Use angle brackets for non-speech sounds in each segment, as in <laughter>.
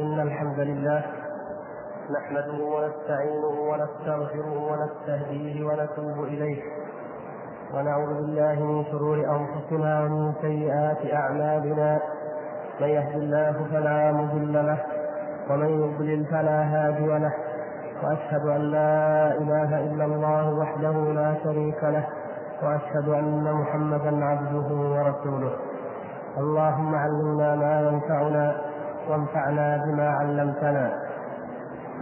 إن الحمد لله نحمده ونستعينه ونستغفره ونستهديه ونتوب إليه ونعوذ بالله من شرور أنفسنا ومن سيئات أعمالنا من يهد الله فلا مضل له ومن يضلل فلا هادي له وأشهد أن لا إله إلا الله وحده لا شريك له وأشهد أن محمدا عبده ورسوله. اللهم علمنا ما ينفعنا وانفعنا بما علمتنا.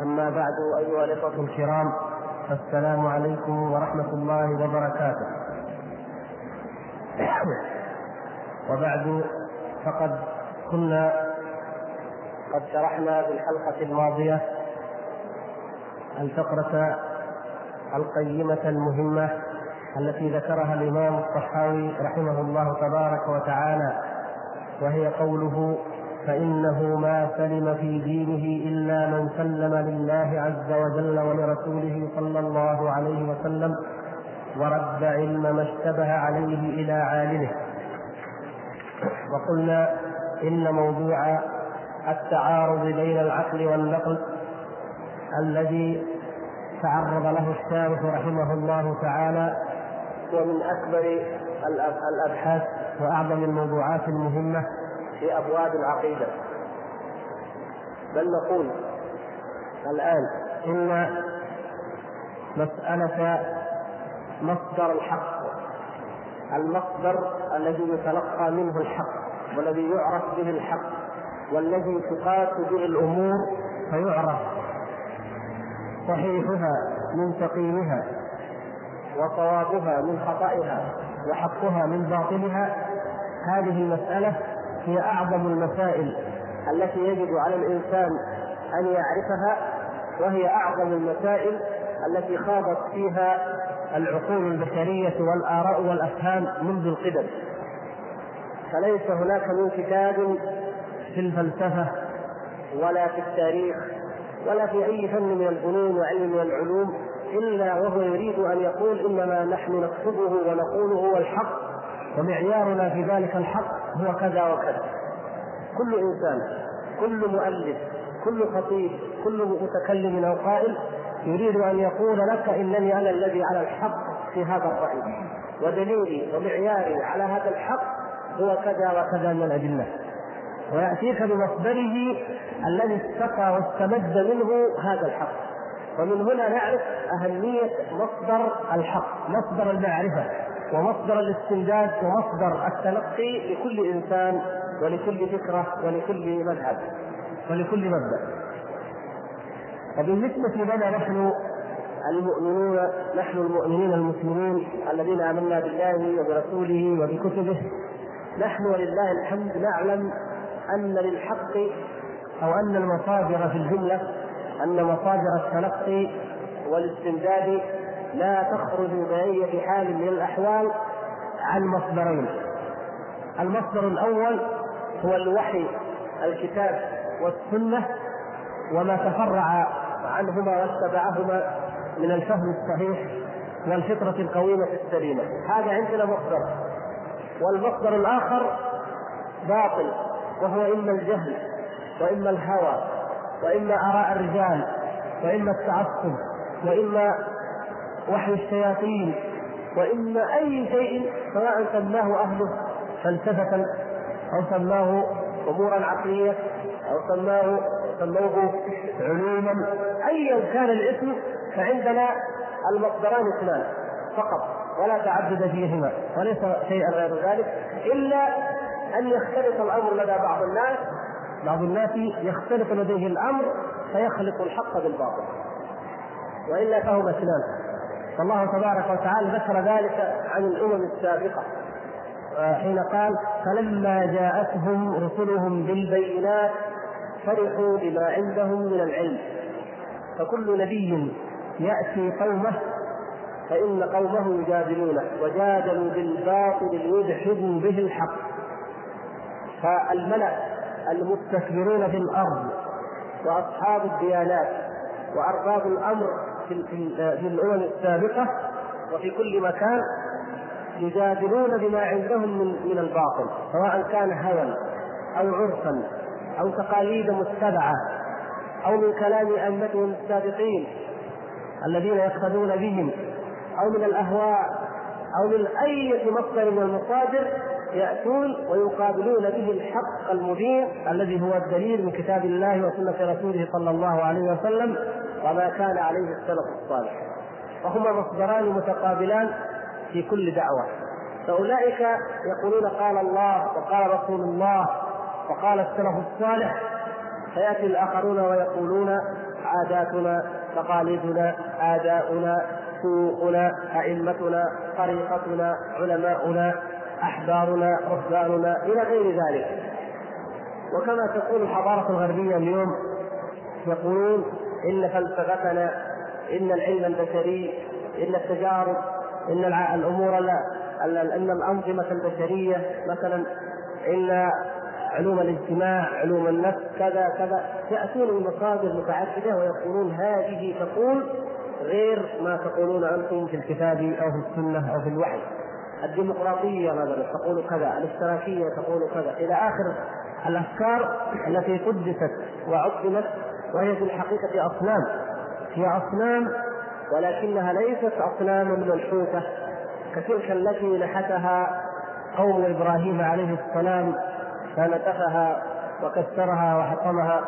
أما بعد أيها الإخوة الكرام السلام عليكم ورحمة الله وبركاته. <coughs> وبعد فقد كنا قد شرحنا في الحلقة الماضية الفقرة القيمة المهمة التي ذكرها الإمام الطحاوي رحمه الله تبارك وتعالى وهي قوله فإنه ما سلم في دينه إلا من سلم لله عز وجل ولرسوله صلى الله عليه وسلم ورد علم ما اشتبه عليه إلى عالمه. وقلنا إن موضوع التعارض بين العقل والنقل الذي تعرض له الشارح رحمه الله تعالى ومن أكبر الأبحاث وأعظم الموضوعات المهمة في أبواب العقيدة. بل نقول الآن إن مسألة مصدر الحق المصدر الذي يتلقى منه الحق والذي يعرف به الحق والذي تقاس به الأمور فيعرف. صحيحها من سقيمها وصوابها من خطئها وحقها من باطلها هذه المسألة هي أعظم المسائل التي يجب على الإنسان أن يعرفها وهي أعظم المسائل التي خاضت فيها العقول البشرية والآراء والأفهام منذ القدم. فليس هناك من كتاب في الفلسفة ولا في التاريخ ولا في أي فن من الفنون وعلم من العلوم إلا وهو يريد أن يقول إنما نحن نكتبه ونقوله هو الحق. ومعيارنا في ذلك الحق هو كذا وكذا. كل إنسان كل مؤلف كل خطيب كل متكلم أو قائل يريد أن يقول لك إنني أنا الذي على الحق في هذا الرأي. ودليلي ومعياري على هذا الحق هو كذا وكذا من الأدلة. ويأتيك بمصدره الذي استقى واستمد منه هذا الحق. ومن هنا نعرف أهمية مصدر الحق مصدر المعرفة. ومصدر الاستمداد ومصدر التلقي لكل إنسان ولكل فكرة ولكل مذهب. ولكل مبدأ. وبالنسبة لنا نحن المؤمنون نحن المؤمنين المسلمين الذين آمنا بالله وبرسوله وبكتبه نحن ولله الحمد نعلم أن للحق أو أن المصادر في الجملة أن مصادر التلقي والاستمداد لا تخرج بأية حال من الأحوال عن مصدرين. المصدر الأول هو الوحي الكتاب والسنة وما تفرع عنهما واتبعهما من الفهم الصحيح والفطرة القويمة السليمة. هذا عندنا مصدر. والمصدر الآخر باطل وهو إما الجهل وإما الهوى وإما آراء الرجال وإما التعصب وإما وحي الشياطين وإما أي شيء سواء سماه أهله فلسفة أو سماه أمورا عقلية أو سماه سموه علوما. أيا كان الاسم فعندنا المصدران اثنان فقط ولا تعدد فيهما وليس شيئا غير ذلك إلا أن يختلط الأمر لدى بعض الناس بعض الناس يختلط لديه الأمر فيخلط الحق بالباطل وإلا فهما اثنان. فالله تبارك وتعالى ذكر ذلك عن الأمم السابقة. حين قال فلما جاءتهم رسلهم بالبينات فرحوا بما عندهم من العلم. فكل نبي يأتي قومه فإن قومه يجادلونه وجادلوا بالباطل ليدحضوا به الحق. فالملأ المستكبرون في الأرض وأصحاب الديانات وأرباب الأمر في, في الأمم السابقة وفي كل مكان يجادلون بما عندهم من من الباطل سواء كان هوى أو عرفا أو تقاليد متبعة أو من كلام أئمتهم السابقين الذين يقتدون بهم أو من الأهواء أو من أي مصدر من المصادر يأتون ويقابلون به الحق المبين الذي هو الدليل من كتاب الله وسنة رسوله صلى الله عليه وسلم وما كان عليه السلف الصالح. وهما مصدران متقابلان في كل دعوة. فأولئك يقولون قال الله وقال رسول الله وقال السلف الصالح. فيأتي الآخرون ويقولون عاداتنا تقاليدنا آداؤنا سوقنا أئمتنا طريقتنا علماؤنا أحبارنا رهباننا إلى غير ذلك. وكما تقول الحضارة الغربية اليوم يقولون إن فلسفتنا إن العلم البشري إن التجارب إن الأمور إن الأنظمة البشرية مثلا إن علوم الاجتماع علوم النفس كذا كذا يأتون بمصادر متعددة ويقولون هذه تقول غير ما تقولون أنتم في الكتاب أو في السنة أو في الوحي. الديمقراطية مثلا تقول كذا الاشتراكية تقول كذا. إلى آخر الأفكار التي قدست وعظمت وهي في الحقيقة أصنام. هي أصنام ولكنها ليست أصناما منحوتة كتلك التي نحتها قوم إبراهيم عليه السلام فنتفها وكسرها وحطمها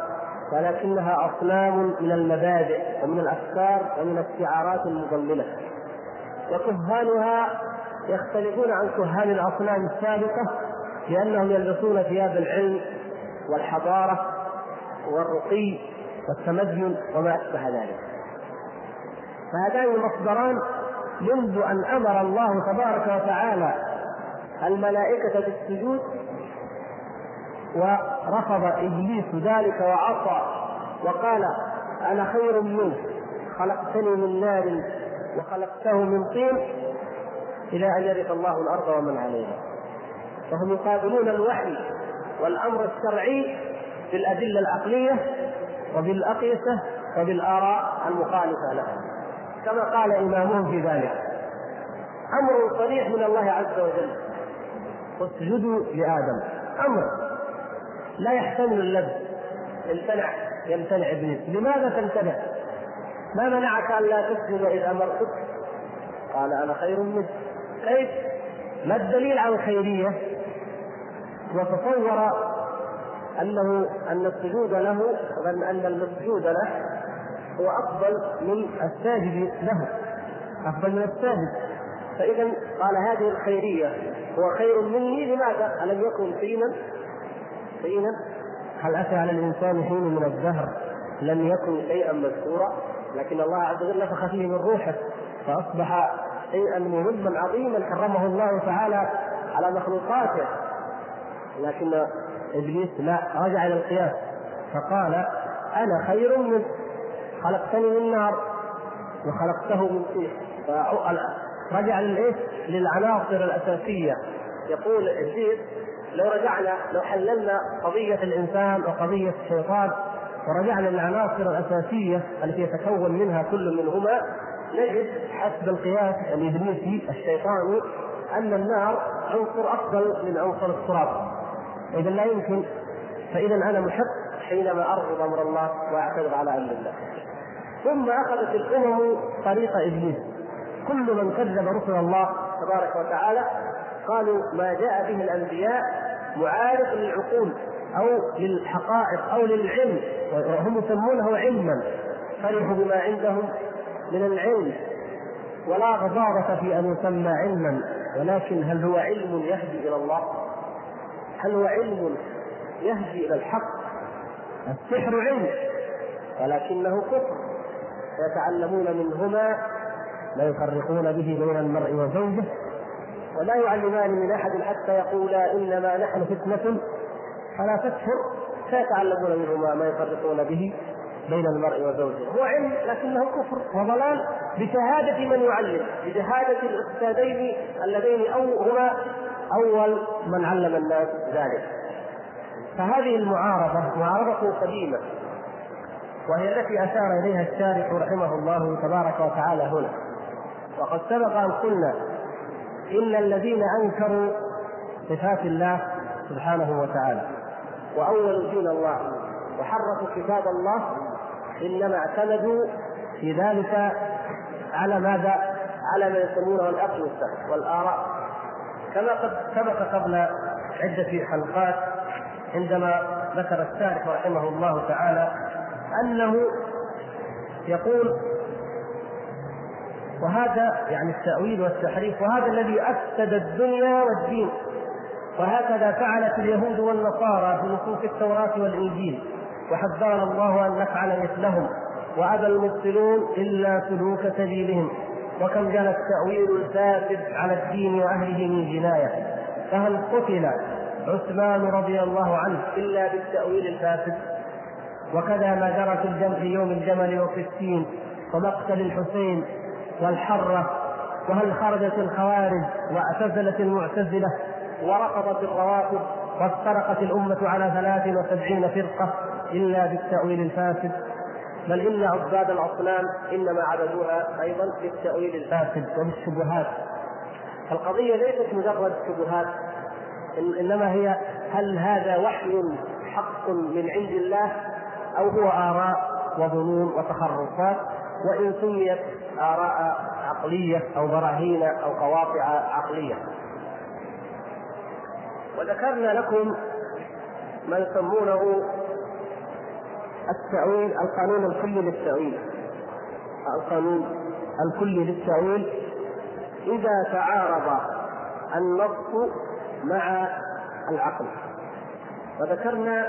ولكنها أصنام من المبادئ ومن الأفكار ومن الشعارات المضللة. وكهانها يختلفون عن كهان الأصنام السابقة لأنهم يلبسون ثياب العلم والحضارة والرقي والتمدن وما أشبه ذلك. فهذان المصدران منذ أن أمر الله تبارك وتعالى الملائكة بالسجود ورفض إبليس ذلك وعصى وقال أنا خير منه خلقتني من نار وخلقته من طين إلى أن يرث الله الأرض ومن عليها. فهم يقابلون الوحي والأمر الشرعي بالأدلة العقلية وبالأقيسة وبالآراء المخالفة لها كما قال إمامهم في ذلك أمر صريح من الله عز وجل اسجدوا لآدم أمر لا يحتمل اللبس امتنع يمتنع ابليس لماذا تمتنع؟ ما منعك أن لا تسجد إذ أمرتك؟ قال أنا خير منك كيف؟ ما الدليل على الخيرية؟ وتصور أنه أن السجود له وان أن المسجود له هو أفضل من الساجد له. أفضل من الساجد. فإذا قال هذه الخيرية هو خير مني لماذا؟ ألم يكن فينا حينا؟ هل أتى على الإنسان حين من الدهر؟ لم يكن شيئا مذكورا. لكن الله عز وجل نفخ فيه من روحه فأصبح شيئا مهما عظيما حرمه الله تعالى على مخلوقاته. لكن إبليس لا رجع إلى القياس فقال أنا خير منه خلقتني من نار وخلقته من طين. رجع للإيش؟ للعناصر الأساسية. يقول إبليس لو رجعنا لو حللنا قضية الإنسان وقضية الشيطان ورجعنا للعناصر الأساسية التي يتكون منها كل منهما نجد حسب القياس الإبليسي الشيطاني أن النار عنصر أفضل من عنصر التراب. إذا لا يمكن فإذا أنا محق حينما أرفض أمر الله وأعترض على أمر الله. ثم أخذت الأمم طريق إبليس. كل من كذب رسل الله تبارك وتعالى قالوا ما جاء به الأنبياء معارض للعقول أو للحقائق أو للعلم وهم يسمونه علما. فرحوا بما عندهم من العلم. ولا غضاضة في أن يسمى علما ولكن هل هو علم يهدي إلى الله؟ هل هو علم؟ يهدي إلى الحق؟ السحر علم ولكنه كفر. يتعلمون منهما ما يفرقون به بين المرء وزوجه ولا يعلمان من أحد حتى يقولا إنما نحن فتنة فلا تكفر. فيتعلمون منهما ما يفرقون به بين المرء وزوجه. هو علم لكنه كفر وضلال. بشهادة من يعلم؟ بشهادة الأستاذين اللذين أو هما أول من علم الناس ذلك. فهذه المعارضة معارضة قديمة وهي التي أشار إليها الشارح رحمه الله تبارك وتعالى هنا. وقد سبق أن قلنا إن الذين أنكروا صفات الله سبحانه وتعالى واولوا دين الله وحرفوا كتاب الله إنما اعتمدوا في ذلك على ماذا؟ على ما يسمونه الاقل والآراء. كما قد سبق قبل عدة حلقات عندما ذكر الشارح رحمه الله تعالى أنه يقول وهذا يعني التأويل والتحريف وهذا الذي أفسد الدنيا والدين وهكذا فعلت اليهود والنصارى في نصوص التوراة والإنجيل وحذرنا الله أن نفعل مثلهم وأبى المبطلون إلا سلوك سبيلهم وكم جنى التأويل الفاسد على الدين وأهله من جناية فهل قتل عثمان رضي الله عنه إلا بالتأويل الفاسد؟ وكذا ما جرى في الجمع في يوم الجمل وفي السين ومقتل الحسين والحرة وهل خرجت الخوارج واعتزلت المعتزلة ورفضت الرواتب وافترقت الأمة على ثلاث وسبعين فرقة إلا بالتأويل الفاسد؟ بل إن عباد الأصنام إنما عبدوها أيضا بالتأويل الفاسد وبالشبهات القضية ليست مجرد شبهات إنما هي هل هذا وحي حق من عند الله أو هو آراء وظنون وتخرصات وإن سميت آراء عقلية أو براهين أو قواطع عقلية. وذكرنا لكم ما يسمونه التأويل القانون الكلي للتأويل. القانون الكلي للتأويل. إذا تعارض النص مع العقل. وذكرنا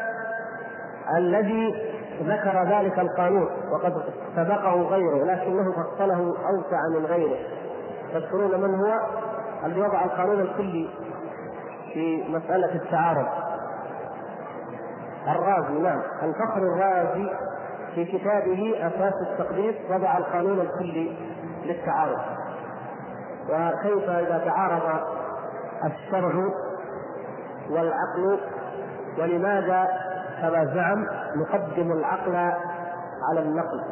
الذي ذكر ذلك القانون وقد سبقه غيره لكنه فصله أوسع من غيره. تذكرون من هو؟ الذي وضع القانون الكلي في مسألة التعارض؟ الرازي نعم الفخر الرازي في كتابه أساس التقديس وضع القانون الكلي للتعارض وكيف إذا تعارض الشرع والعقل ولماذا كما زعم نقدم العقل على النقل؟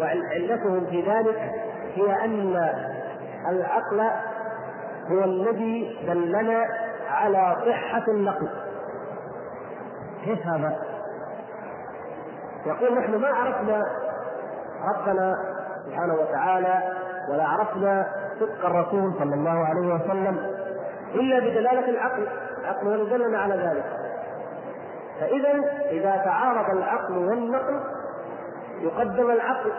وعلتهم في ذلك هي أن العقل هو الذي دلنا على صحة النقل. كيف هذا؟ يقول نحن ما عرفنا ربنا سبحانه وتعالى ولا عرفنا صدق الرسول صلى الله عليه وسلم إلا بدلالة العقل. العقل هو دلنا على ذلك. فإذا إذا تعارض العقل والنقل يقدم العقل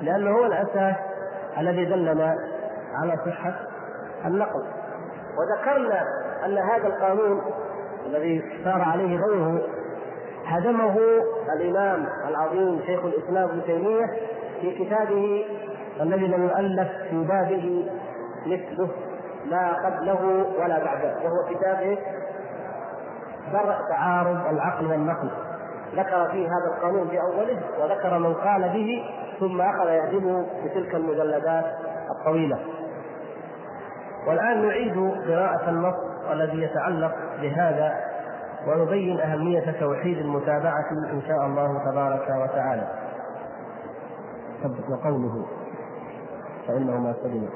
لأنه هو الأساس الذي دلنا على صحة النقل. وذكرنا أن هذا القانون الذي سار عليه غيره هدمه الإمام العظيم شيخ الإسلام ابن تيمية في كتابه الذي لم يؤلف في بابه مثله لا قبله ولا بعده وهو كتاب درء تعارض العقل والنقل. ذكر فيه هذا القانون في أوله وذكر من قال به ثم أخذ يهدمه بتلك المجلدات الطويلة. والآن نعيد قراءة النص الذي يتعلق بهذا ونبين اهميه توحيد المتابعة إن شاء الله تبارك وتعالى. وقوله فإنه ما سلم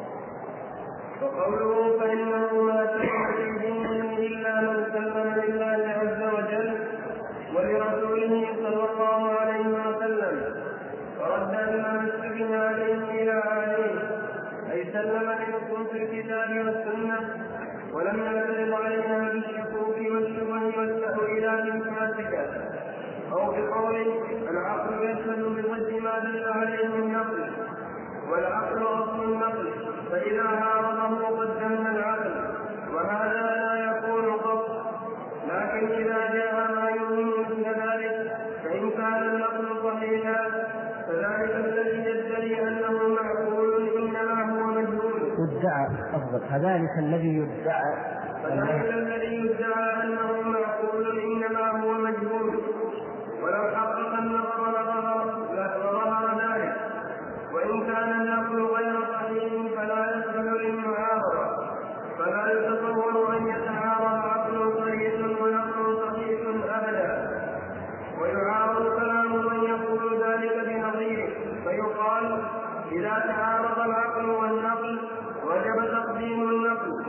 وقوله فإنه ما سلم إلا من سلم لله عز وجل ولرسوله صلى الله عليه وسلم. ورد ما استبن عليه إلى عليه أي سلم لنصوص الكتاب والسنة. ولم يعترض عليها بالشكوك والشبه والتأويلات الفاسدة أو بقول العقل يشهد بضد ما دل عليه النقل والعقل أصل النقل. فإذا عارضه قدمنا العقل. وهذا لا يكون قط. لكن إذا جاء ما يؤمن مثل ذلك فإن كان النقل صحيحا فذلك الذي يدعي أنه معقول إنما هو مجهول يدعى أفضل. فذلك الذي يدعى فذلك الذي يدعى أنه معقول إنما هو مجهول ولو حقق النظر لظهر ذلك وإن كان النقل غير صحيح فلا يصلح للمعارضة فلا يتصور ان يتعارض عقل صحيح ونقل صحيح ابدا ويعارض كلام من يقول ذلك بنظيره فيقال اذا تعارض العقل والنقل وجب تقديم النقل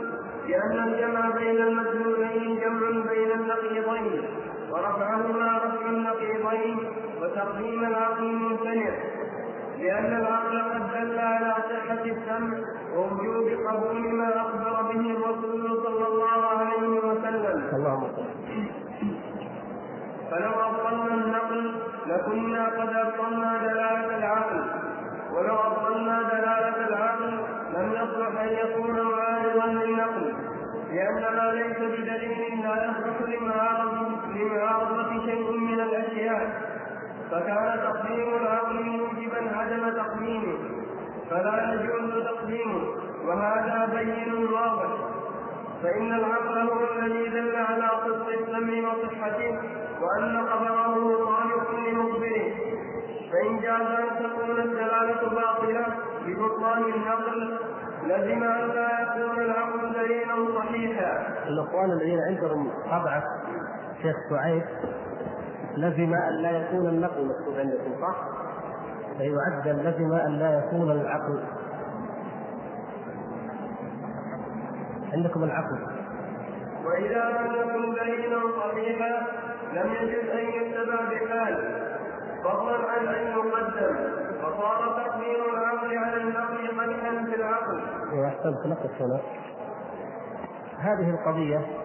لأن الجمع بين المدلولين جمع بين فإن العقل ممتنع لأن العقل قد دل على صحة السمع ووجوب قبول ما أخبر به الرسول صلى الله عليه وسلم. اللهم فلو أبطلنا النقل لكنا قد أبطلنا دلالة العقل ولو أبطلنا دلالة العقل لم يصلح أن يكون معارضا للنقل لأن ما ليس بدليل لا يصلح لمعارضة شيء من الأشياء تقديم العقل موجبا عدم تقديمه فلا يجوز تقديمه وهذا بين واضح. فإن العقل هو الذي دل على صدق السمع وصحته وأن خبره صالح لمخبره. فإن جاز أن تكون الدلالة باطلة ببطلان النقل لزم أن لا يكون العقل دليلا صحيحا. الإخوان الذين عندهم طبعة شيخ سعيد لزم أن لا يكون النقل مكتوب عندكم صح؟ فيعدل لزم أن لا يكون العقل. عندكم العقل. وإذا يكن دليلا صحيحا لم يجد أن يتبع بحال. فضلا عن أن يقدم. فصار تقدير العقل على النقل قدحا في العقل. واحسنت نقص هنا. هذه القضية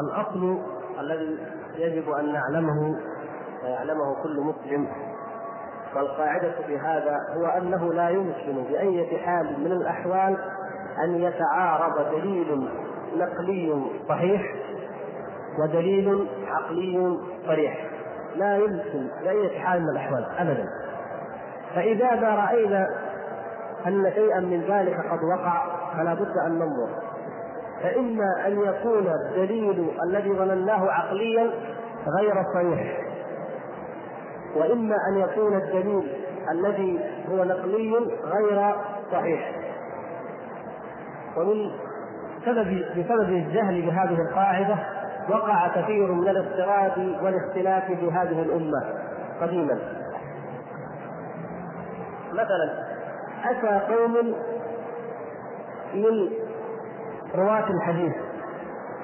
الأصل الذي يجب أن نعلمه ويعلمه كل مسلم والقاعدة في هذا هو أنه لا يمكن بأية حال من الأحوال أن يتعارض دليل نقلي صحيح ودليل عقلي صريح. لا يمكن بأية حال من الأحوال أبدا. فإذا ما رأينا أن شيئا من ذلك قد وقع فلا بد أن ننظر. فإما أن يكون الدليل الذي ظنناه عقليا غير صحيح. وإما أن يكون الدليل الذي هو نقلي غير صحيح. ومن سبب بسبب الجهل بهذه القاعدة وقع كثير من الاضطراب والاختلاف في هذه الأمة قديما. مثلا أتى قوم من رواة الحديث.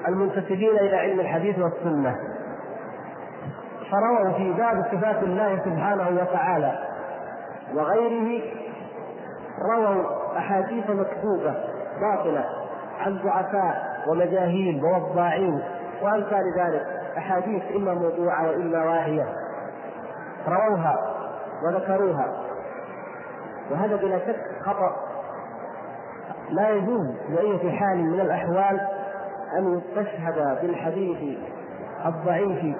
المنتسبين إلى علم الحديث والسنة. فرووا في باب صفات الله سبحانه وتعالى. وغيره رووا أحاديث مكتوبة باطلة عن ضعفاء ومجاهيل ووضاعين وأمثال ذلك. أحاديث إما موضوعة وإما واهية. رووها وذكروها. وهذا بلا شك خطأ. لا يجوز بأية حال من الأحوال أن يستشهد بالحديث الضعيف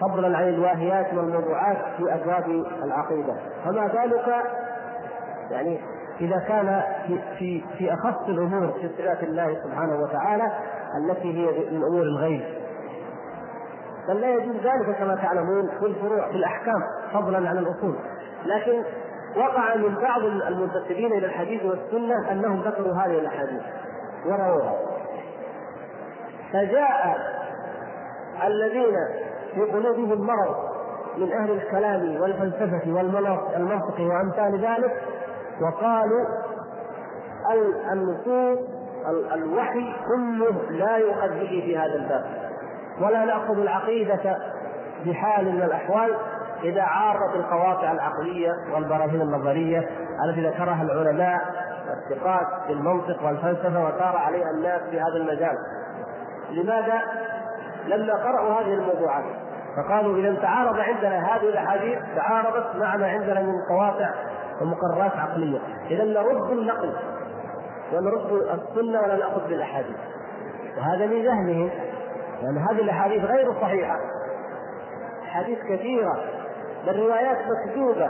فضلا عن الواهيات والموضوعات في أبواب العقيدة. فما بالك يعني إذا كان في في في أخص الأمور في صفات الله سبحانه وتعالى التي هي من أمور الغيب. بل لا يجوز ذلك كما تعلمون في الفروع في الأحكام فضلا عن الأصول. لكن وقع من بعض المنتسبين إلى الحديث والسنة أنهم ذكروا هذه الأحاديث ورووها. فجاء الذين في قلوبهم مرض من أهل الكلام والفلسفة والمنطق وأمثال ذلك وقالوا النصوص الوحي كله لا به في هذا الباب ولا نأخذ العقيدة بحال من الأحوال إذا عارت القواطع العقلية والبراهين النظرية التي ذكرها العلماء الثقات في المنطق والفلسفة وسار عليها الناس في هذا المجال. لماذا؟ لما قرأوا هذه الموضوعات. فقالوا إذا تعارض عندنا هذه الأحاديث تعارضت مع ما عندنا من قواطع ومقررات عقلية. إذا نرد النقل ونرد السنة ولا نأخذ بالأحاديث. وهذا من جهلهم لأن هذه الأحاديث غير صحيحة. أحاديث كثيرة. بل روايات مكذوبة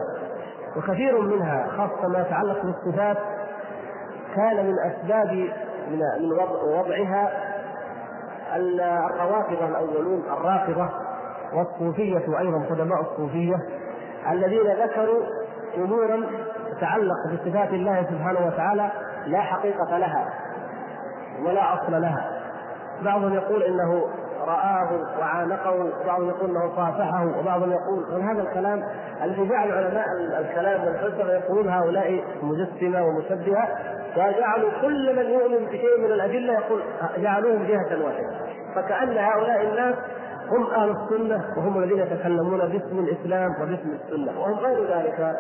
وكثير منها خاصة ما يتعلق بالصفات كان من أسباب من وضعها الروافضة الأولون الرافضة والصوفية أيضا قدماء الصوفية الذين ذكروا أمورا تتعلق بصفات الله سبحانه وتعالى لا حقيقة لها ولا أصل لها. بعضهم يقول إنه رآه وعانقه وبعضهم يقول انه صافحه وبعضهم يقول من هذا الكلام الذي جعل علماء الكلام والفلسفة يقولون هؤلاء مجسمة ومشبهة؟ وجعلوا كل من يؤمن بشيء من الأدلة يقول جعلوهم جهة واحدة. فكأن هؤلاء الناس هم أهل السنة وهم الذين يتكلمون باسم الإسلام وباسم السنة وهم غير ذلك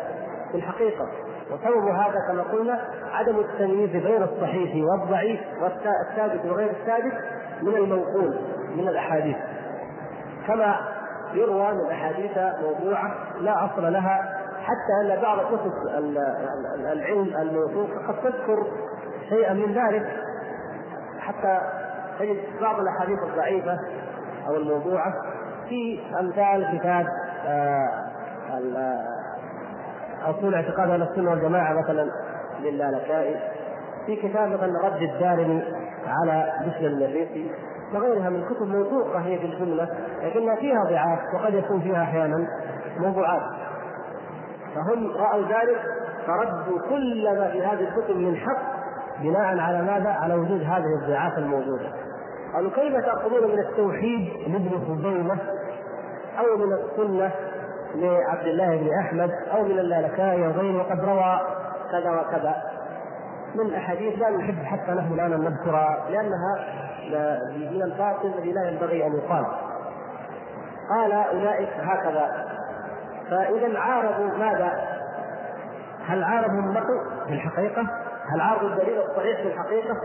في الحقيقة. وسبب هذا كما قلنا عدم التمييز بين الصحيح والضعيف والثابت وغير الثابت من المنقول. من الأحاديث. كما يروى من احاديث موضوعة لا أصل لها حتى أن بعض كتب العلم الموثوق قد تذكر شيئا من ذلك. حتى تجد بعض الأحاديث الضعيفة أو الموضوعة في أمثال كتاب آه، أصول اعتقاد أهل السنة والجماعة مثلا للالكائي في كتاب مثلا رد الدارمي على بشر المريسي وغيرها من الكتب موثوقة هي في الجملة لكنها فيها ضعاف وقد يكون فيها أحيانا موضوعات فهم رأوا ذلك فردوا كل ما في هذه الكتب من حق بناء على ماذا؟ على وجود هذه الضعاف الموجودة. قالوا كيف تأخذون من التوحيد لابن خزيمه أو من السنة لعبد الله بن أحمد أو من اللالكائي وغيره وقد روى كذا وكذا من أحاديث لا نحب حتى نحن الآن أن نذكرها لأنها من الباطل الذي لا ينبغي أن يقال. قال أولئك هكذا فإذا عارضوا ماذا؟ هل عارضوا النقل في الحقيقة؟ هل عارضوا الدليل الصحيح في الحقيقة؟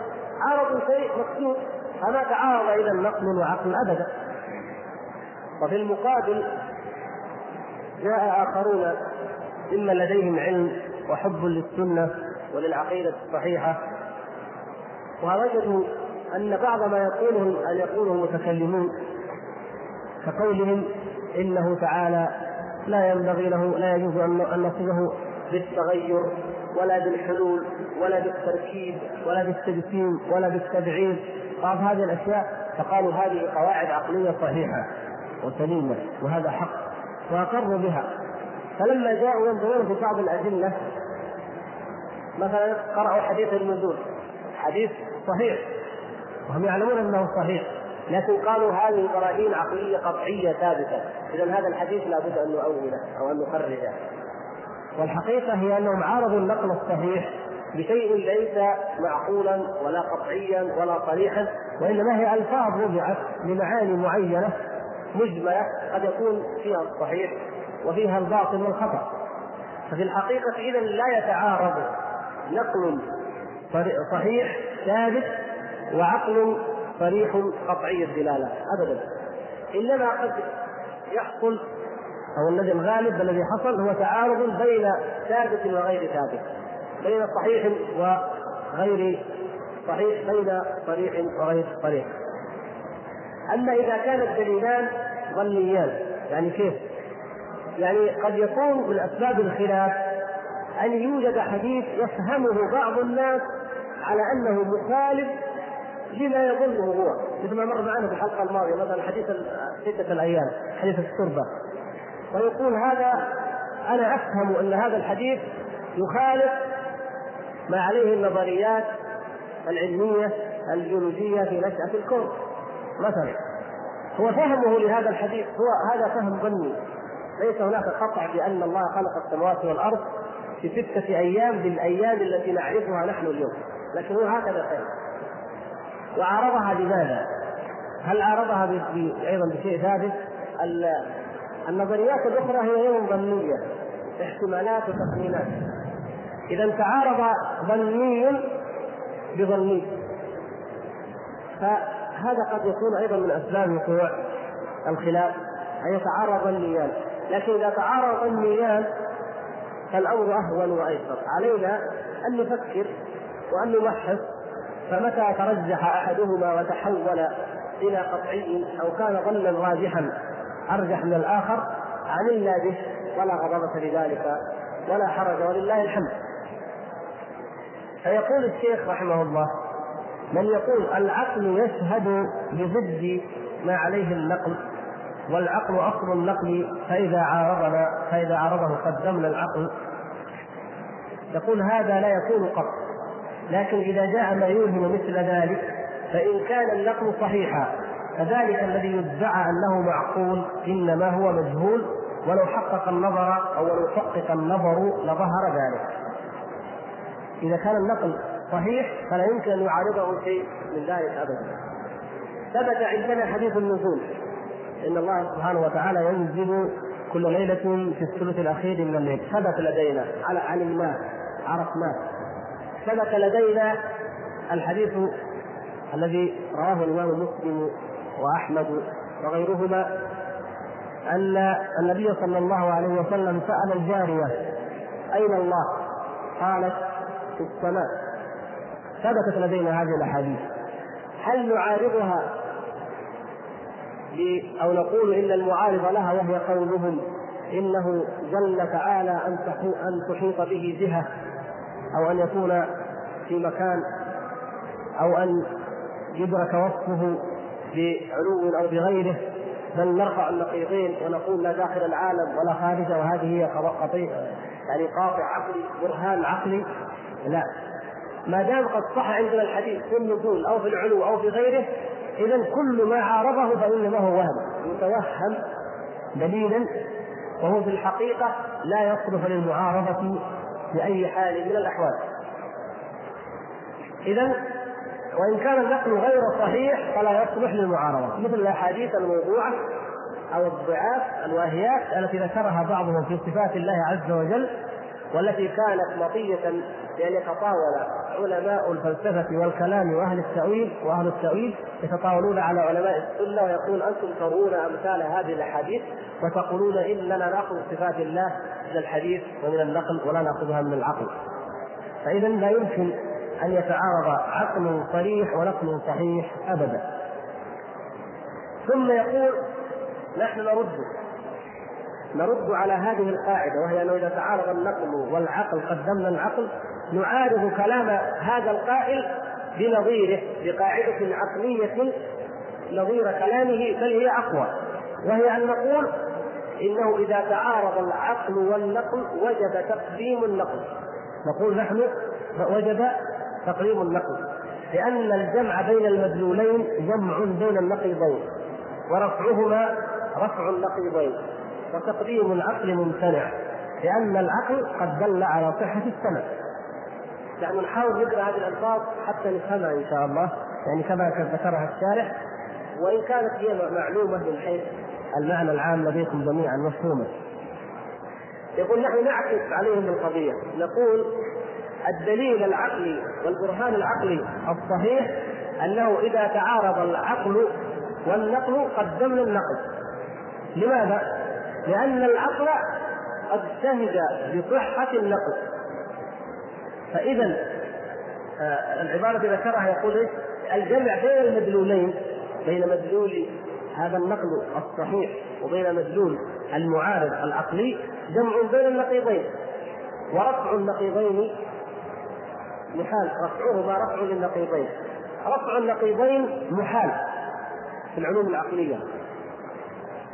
عارضوا شيء مكتوب فما تعارض إذا نقل وعقل أبدا. وفي المقابل جاء آخرون ممن لديهم علم وحب للسنة وللعقيدة الصحيحة. ووجدوا أن بعض ما يقوله أن يقوله المتكلمون كقولهم إنه تعالى لا ينبغي له لا يجوز أن نصفه بالتغير ولا بالحلول ولا بالتركيب ولا بالتجسيم ولا بالتبعيد. بعض هذه الأشياء فقالوا هذه قواعد عقلية صحيحة وسليمة وهذا حق. وأقروا بها. فلما جاءوا ينظرون في بعض الأدلة مثلا قرأوا حديث النزول حديث صحيح. وهم يعلمون أنه صحيح. لكن قالوا هذه براهين عقلية قطعية ثابتة. اذا هذا الحديث لابد أن نؤوله أو أن نخرجه. والحقيقة هي أنهم عارضوا النقل الصحيح بشيء ليس معقولا ولا قطعيا ولا صريحا وإنما هي ألفاظ وضعت لمعاني معينة مجملة قد يكون فيها الصحيح وفيها الباطل والخطأ. ففي الحقيقة اذا لا يتعارض نقل صحيح ثابت وعقل صريح قطعي الدلالة. ابدا. إنما قد يحصل أو الذي الغالب الذي حصل هو تعارض بين ثابت وغير ثابت. بين صحيح وغير صحيح بين صريح وغير صريح. أما إذا كان الدليلان ظنيان يعني كيف؟ يعني قد يكون من اسباب الخلاف أن يوجد حديث يفهمه بعض الناس على أنه مخالف لما يظنه هو. مثل ما مر معنا في الحلقة الماضية مثلا حديث ستة الأيام حديث التربة. ويقول هذا أنا أفهم أن هذا الحديث يخالف ما عليه النظريات العلمية الجيولوجية في نشأة الكون. مثلا هو فهمه لهذا الحديث هو هذا فهم ظني. ليس هناك قطع بأن الله خلق السماوات والأرض في ستة أيام بالأيام التي نعرفها نحن اليوم. لكن هو هكذا فهم وعارضها بماذا؟ هل عارضها أيضا بشيء ثابت؟ النظريات الأخرى هي يوم ظنية. احتمالات وتخمينات. إذا تعارض ظني بظني. هذا قد يكون أيضا من أسباب وقوع الخلاف. أن يتعارض النيان لكن إذا تعارض النيان فالأمر أهون وأيسر. علينا أن نفكر وأن نمحص فمتى ترجح أحدهما وتحول إلى قطعي أو كان ظنا راجحا أرجح من الآخر؟ عملنا به ولا غضبة لذلك ولا حرج ولله الحمد. فيقول الشيخ رحمه الله من يقول العقل يشهد بضد ما عليه النقل والعقل أصل النقل فإذا عارضنا فإذا عارضه قدمنا العقل يقول هذا لا يكون قط. لكن إذا جاء ما يوهم مثل ذلك فإن كان النقل صحيحا فذلك الذي يدعى أنه معقول إنما هو مجهول ولو حقق النظر أو لو حقق النظر لظهر ذلك. إذا كان النقل صحيح فلا يمكن أن يعارضه شيء من ذلك ابدا. ثبت عندنا حديث النزول إن الله سبحانه وتعالى ينزل كل ليلة في الثلث الأخير من الليل. ثبت لدينا. على علمناه عرفناه ثبت لدينا الحديث الذي رواه الإمام مسلم وأحمد وغيرهما أن النبي صلى الله عليه وسلم سأل الجارية أين الله؟ قالت في السماء. ثبتت لدينا هذه الأحاديث. هل نعارضها أو نقول إن المعارض لها وهي قولهم إنه جل تعالى أن أن تحيط به جهة أو أن يكون في مكان أو أن يدرك وصفه بعلو أو بغيره. بل نرفع النقيضين ونقول لا داخل العالم ولا خارجه وهذه هي قطيع يعني قاطع عقلي برهان عقلي. لا. ما دام قد صح عندنا الحديث في النزول أو في العلو أو في غيره اذا كل ما عارضه فانما هو وهم. يتوهم دليلا وهو في الحقيقة لا يصلح للمعارضة بأي حال من الأحوال. اذا وإن كان النقل غير صحيح فلا يصلح للمعارضة مثل الأحاديث الموضوعة أو الضعاف الواهيات التي ذكرها بعضهم في صفات الله عز وجل والتي كانت مطية بان يتطاول علماء الفلسفة والكلام وأهل التأويل وأهل التأويل يتطاولون على علماء السنة ويقول أنتم ترون أمثال هذه الأحاديث وتقولون إننا نأخذ صفات الله من الحديث ومن النقل ولا نأخذها من العقل. فإذا لا يمكن أن يتعارض عقل صريح ونقل صحيح ابدا. ثم يقول نحن نرد. نرد على هذه القاعدة وهي أنه إذا تعارض النقل والعقل قدمنا العقل نعارض كلام هذا القائل بنظيره بقاعدة عقلية نظير كلامه بل هي أقوى. وهي أن نقول إنه إذا تعارض العقل والنقل وجب تقديم النقل. نقول نحن وجب تقديم النقل. لأن الجمع بين المدلولين جمع بين النقيضين ورفعهما رفع النقيضين. وتقديم العقل ممتنع لأن العقل قد دل على صحة السمع يعني نحاول نقرأ هذه الألفاظ حتى نفهمها إن شاء الله. يعني كما ذكرها الشارح وإن كانت هي معلومة من حيث المعنى العام لديكم جميعا مفهومة. يقول نحن نعكس عليهم القضية. نقول الدليل العقلي والبرهان العقلي الصحيح أنه إذا تعارض العقل والنقل قدمنا النقل. لماذا؟ لأن العقل قد شهد بصحة النقل. فإذا آه العبارة التي ذكرها يقول إيه؟ الجمع بين المدلولين بين مدلول هذا النقل الصحيح وبين مدلول المعارض العقلي جمع بين النقيضين ورفع النقيضين محال رفعهما رفع للنقيضين رفع النقيضين محال في العلوم العقلية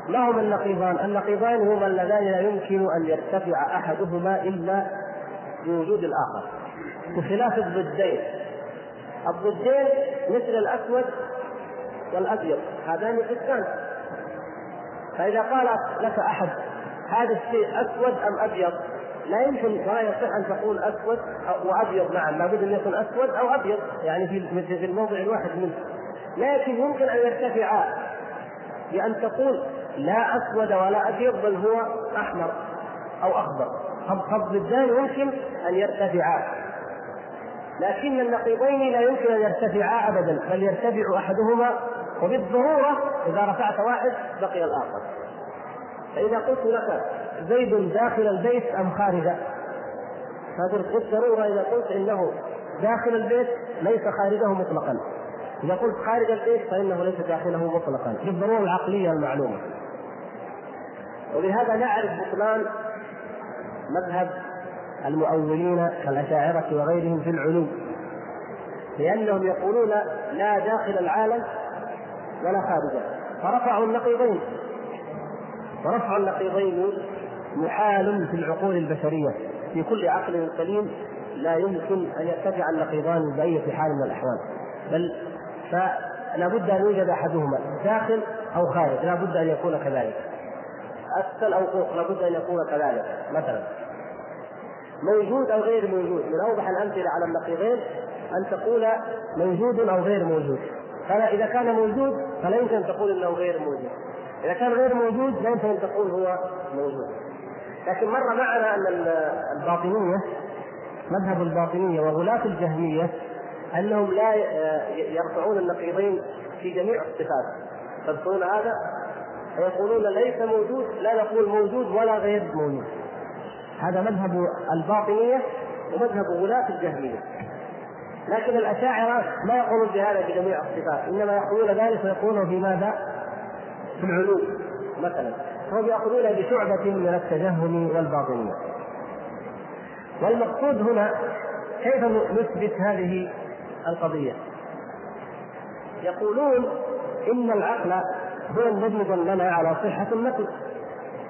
ما هما النقيضان؟ النقيضان هما اللذان لا يمكن أن يرتفع أحدهما إلا بوجود الآخر بخلاف الضدين الضدين مثل الأسود والأبيض هذان ضدان فإذا قال لك أحد هذا الشيء أسود أم أبيض؟ لا يمكن ولا يصح أن تقول أسود وابيض معا لابد أن يكون أسود أو أبيض. يعني في في الموضع الواحد منه. لكن يمكن أن يرتفعا بأن تقول لا أسود ولا أبيض بل هو أحمر أو أخضر. فالضدان يمكن أن يرتفعا لكن النقيضين لا يمكن أن يرتفعا ابدا بل يرتفع أحدهما وبالضرورة إذا رفعت واحد بقي الآخر. فإذا قلت لك زيد داخل البيت أم خارجه؟ بالضروره إذا قلت إنه داخل البيت ليس خارجه مطلقا. إذا قلت خارج البيت فإنه ليس داخله مطلقا. بالضرورة العقلية المعلومة. ولهذا نعرف بطلان مذهب المؤولين كالأشاعرة وغيرهم في العلو لأنهم يقولون لا داخل العالم ولا خارجه. فرفعوا النقيضين ورفع النقيضين محال في العقول البشرية. في كل عقل سليم لا يمكن أن يرتفع النقيضان باي حال من الأحوال. بل فلا بد أن يوجد أحدهما داخل أو خارج لا بد أن يكون كذلك. اسفل أو فوق لا بد أن يكون كذلك مثلا. موجود أو غير موجود. من أوضح الأمثلة على النقيضين أن تقول موجود أو غير موجود. فلا إذا كان موجود فلا يمكن أن تقول إنه غير موجود. إذا كان غير موجود لا يمكن أن تقول هو موجود. لكن مر معنا أن الباطنية مذهب الباطنية وغلاة الجهمية أنهم لا يرفعون النقيضين في جميع الصفات. تذكرون هذا؟ فيقولون ليس موجود لا نقول موجود ولا غير موجود. هذا مذهب الباطنية ومذهب غلاة الجهمية. لكن الأشاعرة ما يقولون بهذا في جميع الصفات إنما يقولون ذلك ويقولون في ماذا؟ في العلوم مثلا. فهم يأخذون بشعبة من التجهم والباطنية. والمقصود هنا كيف نثبت هذه القضية؟ يقولون إن العقل هو الذي دلنا على صحة النقل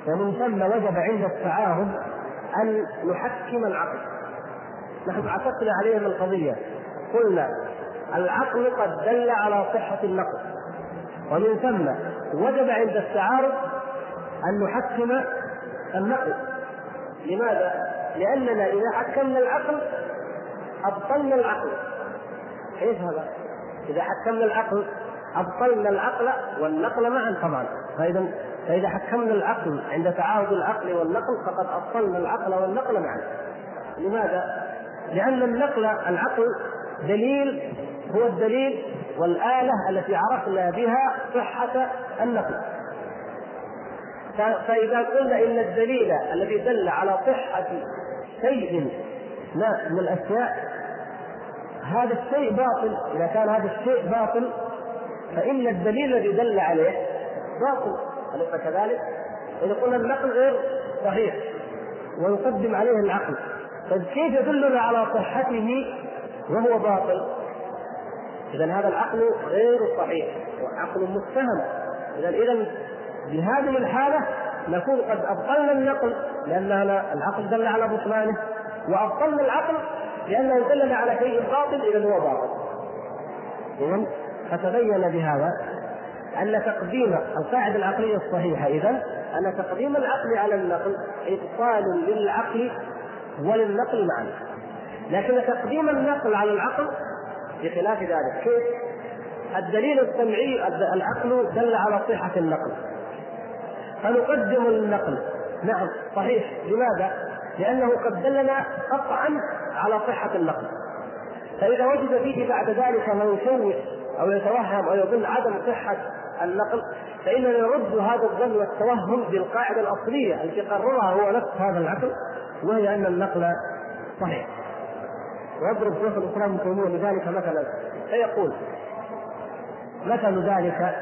ومن ثم وجب عند التعارض أن نحكم العقل. نحن عكسنا عليهم القضية. قلنا العقل قد دل على صحة النقل. ومن ثم وجب عند التعارض أن نحكم النقل. لماذا؟ لأننا إذا حكمنا العقل أبطلنا العقل. كيف هذا؟ إذا حكمنا العقل أبطلنا العقل والنقل معا طبعا. فاذا فإذا حكمنا العقل عند تعارض العقل والنقل فقد ابطلنا العقل والنقل معا لماذا؟ لأن النقل العقل دليل هو الدليل والآلة التي عرفنا بها صحة النقل. فإذا قلنا إن الدليل الذي دل على صحة شيء من الأشياء هذا الشيء باطل. إذا كان هذا الشيء باطل فإن الدليل الذي دل عليه باطل. أليس كذلك؟ إذا قلنا النقل غير صحيح ويقدم عليه العقل طيب كيف يدلنا على صحته وهو باطل؟ اذا هذا العقل غير صحيح وعقل متهم. اذا اذا بهذه الحالة نكون قد أبطلنا النقل لأن العقل دل على بطلانه وأبطلنا العقل لأنه دلنا على شيء باطل اذا هو باطل. اذا فتبين بهذا أن تقديم القاعدة العقلية الصحيحة. إذا أن تقديم العقل على النقل إبطال للعقل وللنقل معا. لكن تقديم النقل على العقل بخلاف ذلك كيف؟ الدليل السمعي العقل دل على صحة النقل. فنقدم النقل. نعم صحيح. لماذا؟ لأنه قد دلنا قطعا على صحة النقل. فإذا وجد فيه بعد ذلك ما يشوش أو يتوهم أو يظن عدم صحة النقل فإننا نرد هذا الظن والتوهم بالقاعدة الأصلية التي قررها هو نفس هذا العقل وهي أن النقل صحيح. ويضرب شيخ الإسلام ابن تيمية لذلك مثلا فيقول مثل ذلك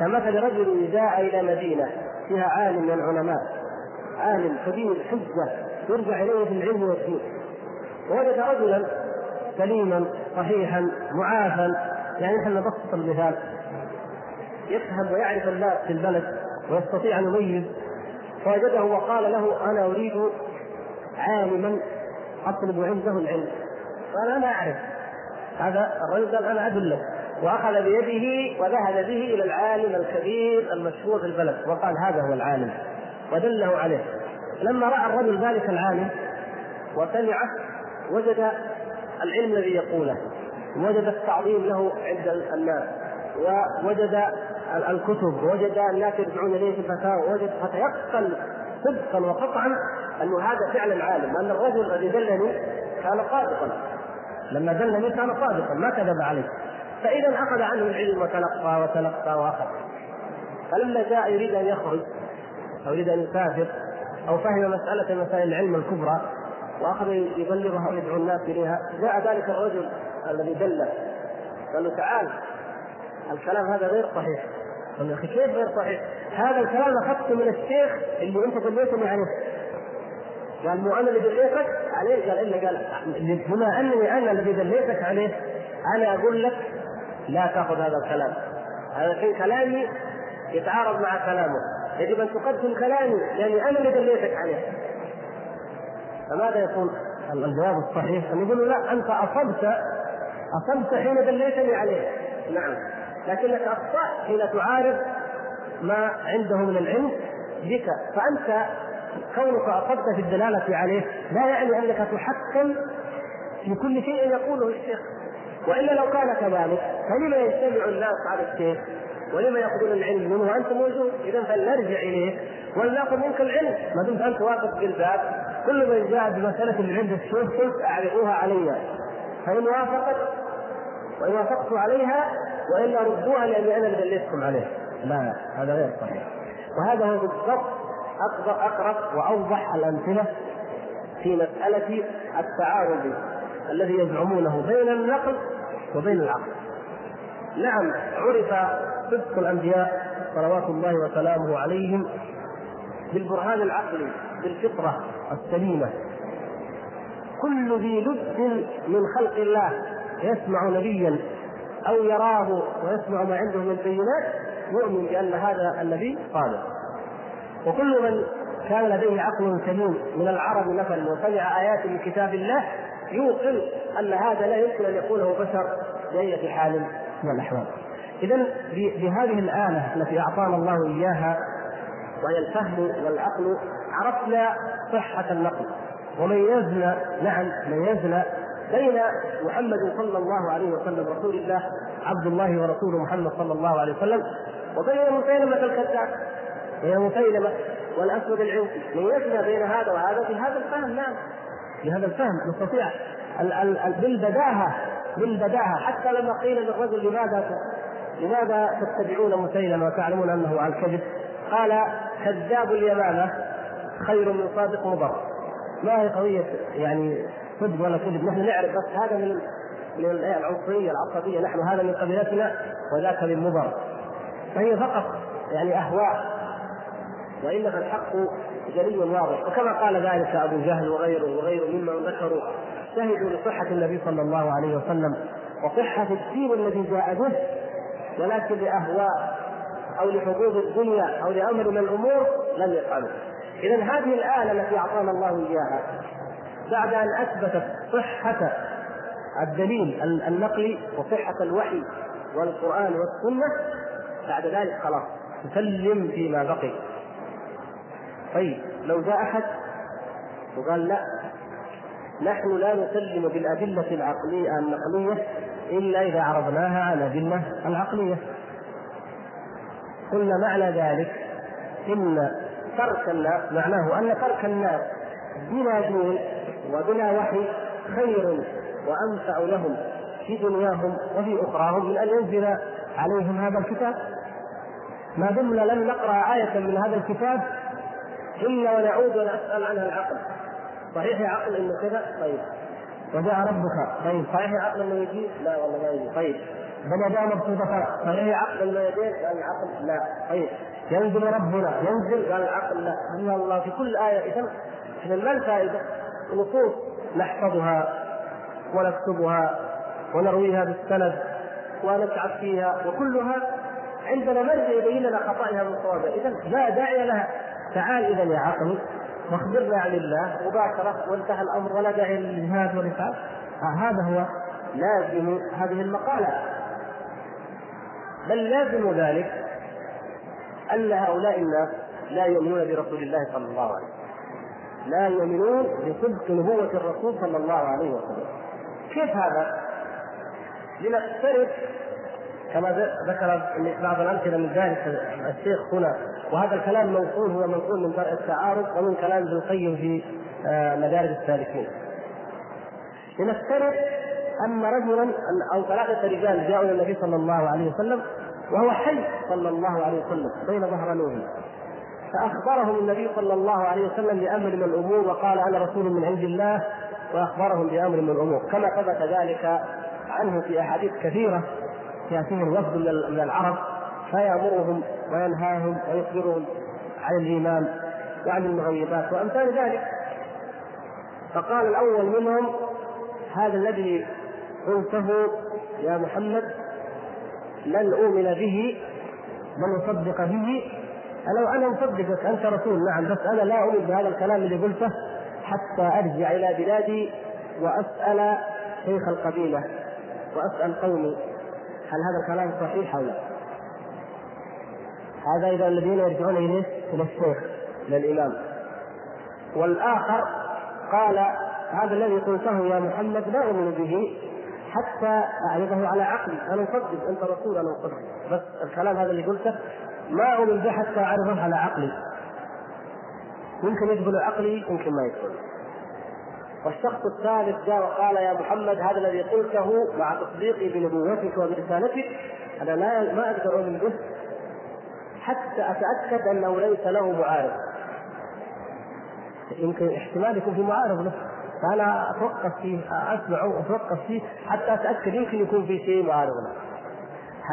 كمثل رجل جاء إلى مدينة فيها عالم من العلماء عالم كبير حجه يرجع إليه في العلم والدين ووجد رجلا سليما صحيحا معافى يعني نحن نبسط المثال. يفهم ويعرف الناس في البلد ويستطيع أن يميز. فوجده وقال له أنا أريد عالما أطلب عنده العلم. قال أنا أعرف. هذا الرجل قال أنا ادلك وأخذ بيده وذهب به إلى العالم الكبير المشهور في البلد. وقال هذا هو العالم. ودله عليه. لما رأى الرجل ذلك العالم وسمعه وجد العلم الذي يقوله. وجد التعظيم له عند الناس. ووجد الكتب ووجد الناس يرجعون إليه في الفتاوى ووجد فتيقن صدقا وقطعا أنه هذا فعلا عالم وان الرجل الذي دلني كان صادقا. لما دلني كان صادقا ما كذب عليه. فإذا أخذ عنه العلم وتلقى وتلقى وأخذ. فلما جاء يريد أن يخرج أو يريد أن يسافر أو فهم مسألة من مسائل العلم الكبرى وأخذ يبلغها ويدعو الناس إليها. جاء ذلك الرجل الذي دله قال له تعال الكلام هذا غير صحيح. له أخي كيف غير صحيح؟ هذا الكلام أخذته من الشيخ اللي أنت دليتني عليه. قال مو أنا اللي دليتك عليه؟ قال إلا قال بما أنني أنا الذي دليتك عليه أنا أقول لك لا تأخذ هذا الكلام. هذا الحين كلامي يتعارض مع كلامه. يجب أن تقدم كلامي لأني أنا اللي دليتك عليه. فماذا يكون الجواب الصحيح. أن يقول لا أنت أصبت أصبت حين دليتني عليه. نعم. لكنك اخطات حين تعارض ما عنده من العلم بك. فأنت كونك أصبت في الدلالة عليه لا يعني أنك تحكم في كل شيء يقوله الشيخ. وإلا لو كان كذلك فلما يجتمع الناس على الشيخ؟ ولما يأخذون العلم منه؟ وأنت موجود. إذا فلنرجع اليه ولناخذ منك العلم. ما دمت أنت واقف بالباب كل من جاء بمسألة عند الشيخ قلت أعرضوها علي. فإن وافقت وإن وافقت عليها وإلا ردوها لاني أنا اللي دليتكم عليه. لا هذا غير صحيح. وهذا هو بالضبط اقرب وأوضح الأمثلة في مسألة التعارض الذي يزعمونه بين النقل وبين العقل. نعم عرف صدق الأنبياء صلوات الله وسلامه عليهم بالبرهان العقلي بالفطرة السليمة. كل ذي لب من خلق الله يسمع نبيا أو يراه ويسمع ما عنده من بينات يؤمن بأن هذا النبي صادق وكل من كان لديه عقل سليم من العرب مثلا وسمع آيات من كتاب الله يوقن أن هذا لا يمكن أن يقوله بشر باي حال من الأحوال. اذا بهذه الآلة التي أعطانا الله إياها وهي الفهم والعقل عرفنا صحة النقل وميزنا نعم ميزنا بين محمد صلى الله عليه وسلم رسول الله عبد الله ورسوله محمد صلى الله عليه وسلم وبين مسيلمة الكذاب بين مسيلمة والأسود العنسي ميزنا بين هذا وهذا في هذا الفهم نعم. بهذا الفهم نستطيع بالبداهة بالبداهة. حتى لما قيل للرجل لماذا لماذا تتبعون مسيلمة وتعلمون أنه على الكذب؟ قال كذاب اليمامة خير من صادق مضر. ما هي قضية يعني صدق ولا كذب. نحن نعرف بس هذا من من العنصرية العصبية. نحن هذا من قبيلتنا وذاك من مضر. فهي فقط يعني أهواء. وإنما الحق جلي واضح. وكما قال ذلك أبو جهل وغيره وغيره ممن ذكروا. شهدوا لصحة النبي صلى الله عليه وسلم وصحة الدين الذي جاء به ولكن لأهواء أو لحظوظ الدنيا أو لأمر من الأمور لم يفعلوا اذا هذه الآلة التي أعطانا الله إياها بعد أن اثبتت صحة الدليل النقلي وصحة الوحي والقرآن والسنة بعد ذلك خلاص تسلم فيما بقي. طيب لو جاء أحد وقال لا نحن لا نسلم بالأدلة العقليه النقلية إلا إذا عرضناها على الأدلة العقلية. قلنا معنى ذلك إن ترك الناس معناه أن ترك الناس بلا دين وبلا وحي خير وأنفع لهم في دنياهم وفي أخراهم من أن ينزل عليهم هذا الكتاب. ما دمنا لم نقرأ آية من هذا الكتاب إلا ونعود ونسأل عنها العقل. صحيح يا عقل إنه كذا؟ طيب. وجاء ربك. طيب. صحيح يا عقل إنه يجي لا والله ما يجي طيب. بل يداه مبسوطتان صحيح يا عقل إنه يدين قال العقل لا. طيب. ينزل ربنا. ينزل؟ قال العقل لا. الله في كل آية إذا اذا ما الفائدة؟ نصوص نحفظها ونكتبها ونرويها بالسند ونتعب فيها وكلها عندنا مرجع يبين لنا خطأها من صوابها. اذا لا داعي لها؟ تعال اذا يا عقل واخبرنا عن الله مباشرة وانتهى الأمر ولا داعي للجهاد والاسعاف آه هذا هو لازم هذه المقالة. بل لازم ذلك أن هؤلاء الناس لا يؤمنون برسول الله صلى الله عليه وسلم. لا يؤمنون بصدق نبوة الرسول صلى الله عليه وسلم كيف هذا؟ لنقترب كما ذكر بعض الأمثلة من ذلك الشيخ هنا وهذا الكلام منقول هو منقول من درء التعارض ومن كلام ابن القيم في آه، مدارج السالكين. لنفترض ان رجلا أو ثلاثة رجال جاءوا إلى النبي صلى الله عليه وسلم وهو حي صلى الله عليه وسلم بين ظهرانيه فأخبرهم النبي صلى الله عليه وسلم بأمر من الأمور وقال أنا رسول من عند الله وأخبرهم بأمر من الأمور. كما ثبت ذلك عنه في أحاديث كثيرة ياتيهم وفد من العرب فيأمرهم وينهاهم ويخبرهم عن الإيمان وعن المغيبات وأمثال ذلك. فقال الأول منهم هذا الذي قلته يا محمد لن اؤمن به بل أصدق به لو أنا مصدقك أنت رسول نعم بس أنا لا اؤمن بهذا الكلام اللي قلته حتى أرجع إلى بلادي وأسأل شيخ القبيلة وأسأل قومي هل هذا الكلام صحيح أو لا؟ هذا إذا الذين يرجعون إليه إلى الشيخ إلى الامام والآخر قال هذا الذي قلته يا محمد لا أؤمن به حتى أعرضه على عقلي. أنا اصدق أنت رسول أنا اصدق بس الكلام هذا اللي قلته ما اؤمن به حتى اعرضه على عقلي. يمكن يقبل عقلي يمكن ما يقبل والشخص الثالث جاء وقال يا محمد هذا الذي قلته مع تصديقي بنبوتك وبرسالتك أنا لا ما أقدر أؤمن به حتى أتأكد أنه ليس له معارض. يمكن احتمال يكون في معارض له. فأنا أتوقف فيه أسمع وأتوقف فيه حتى أتأكد يمكن يكون في شيء معارض له.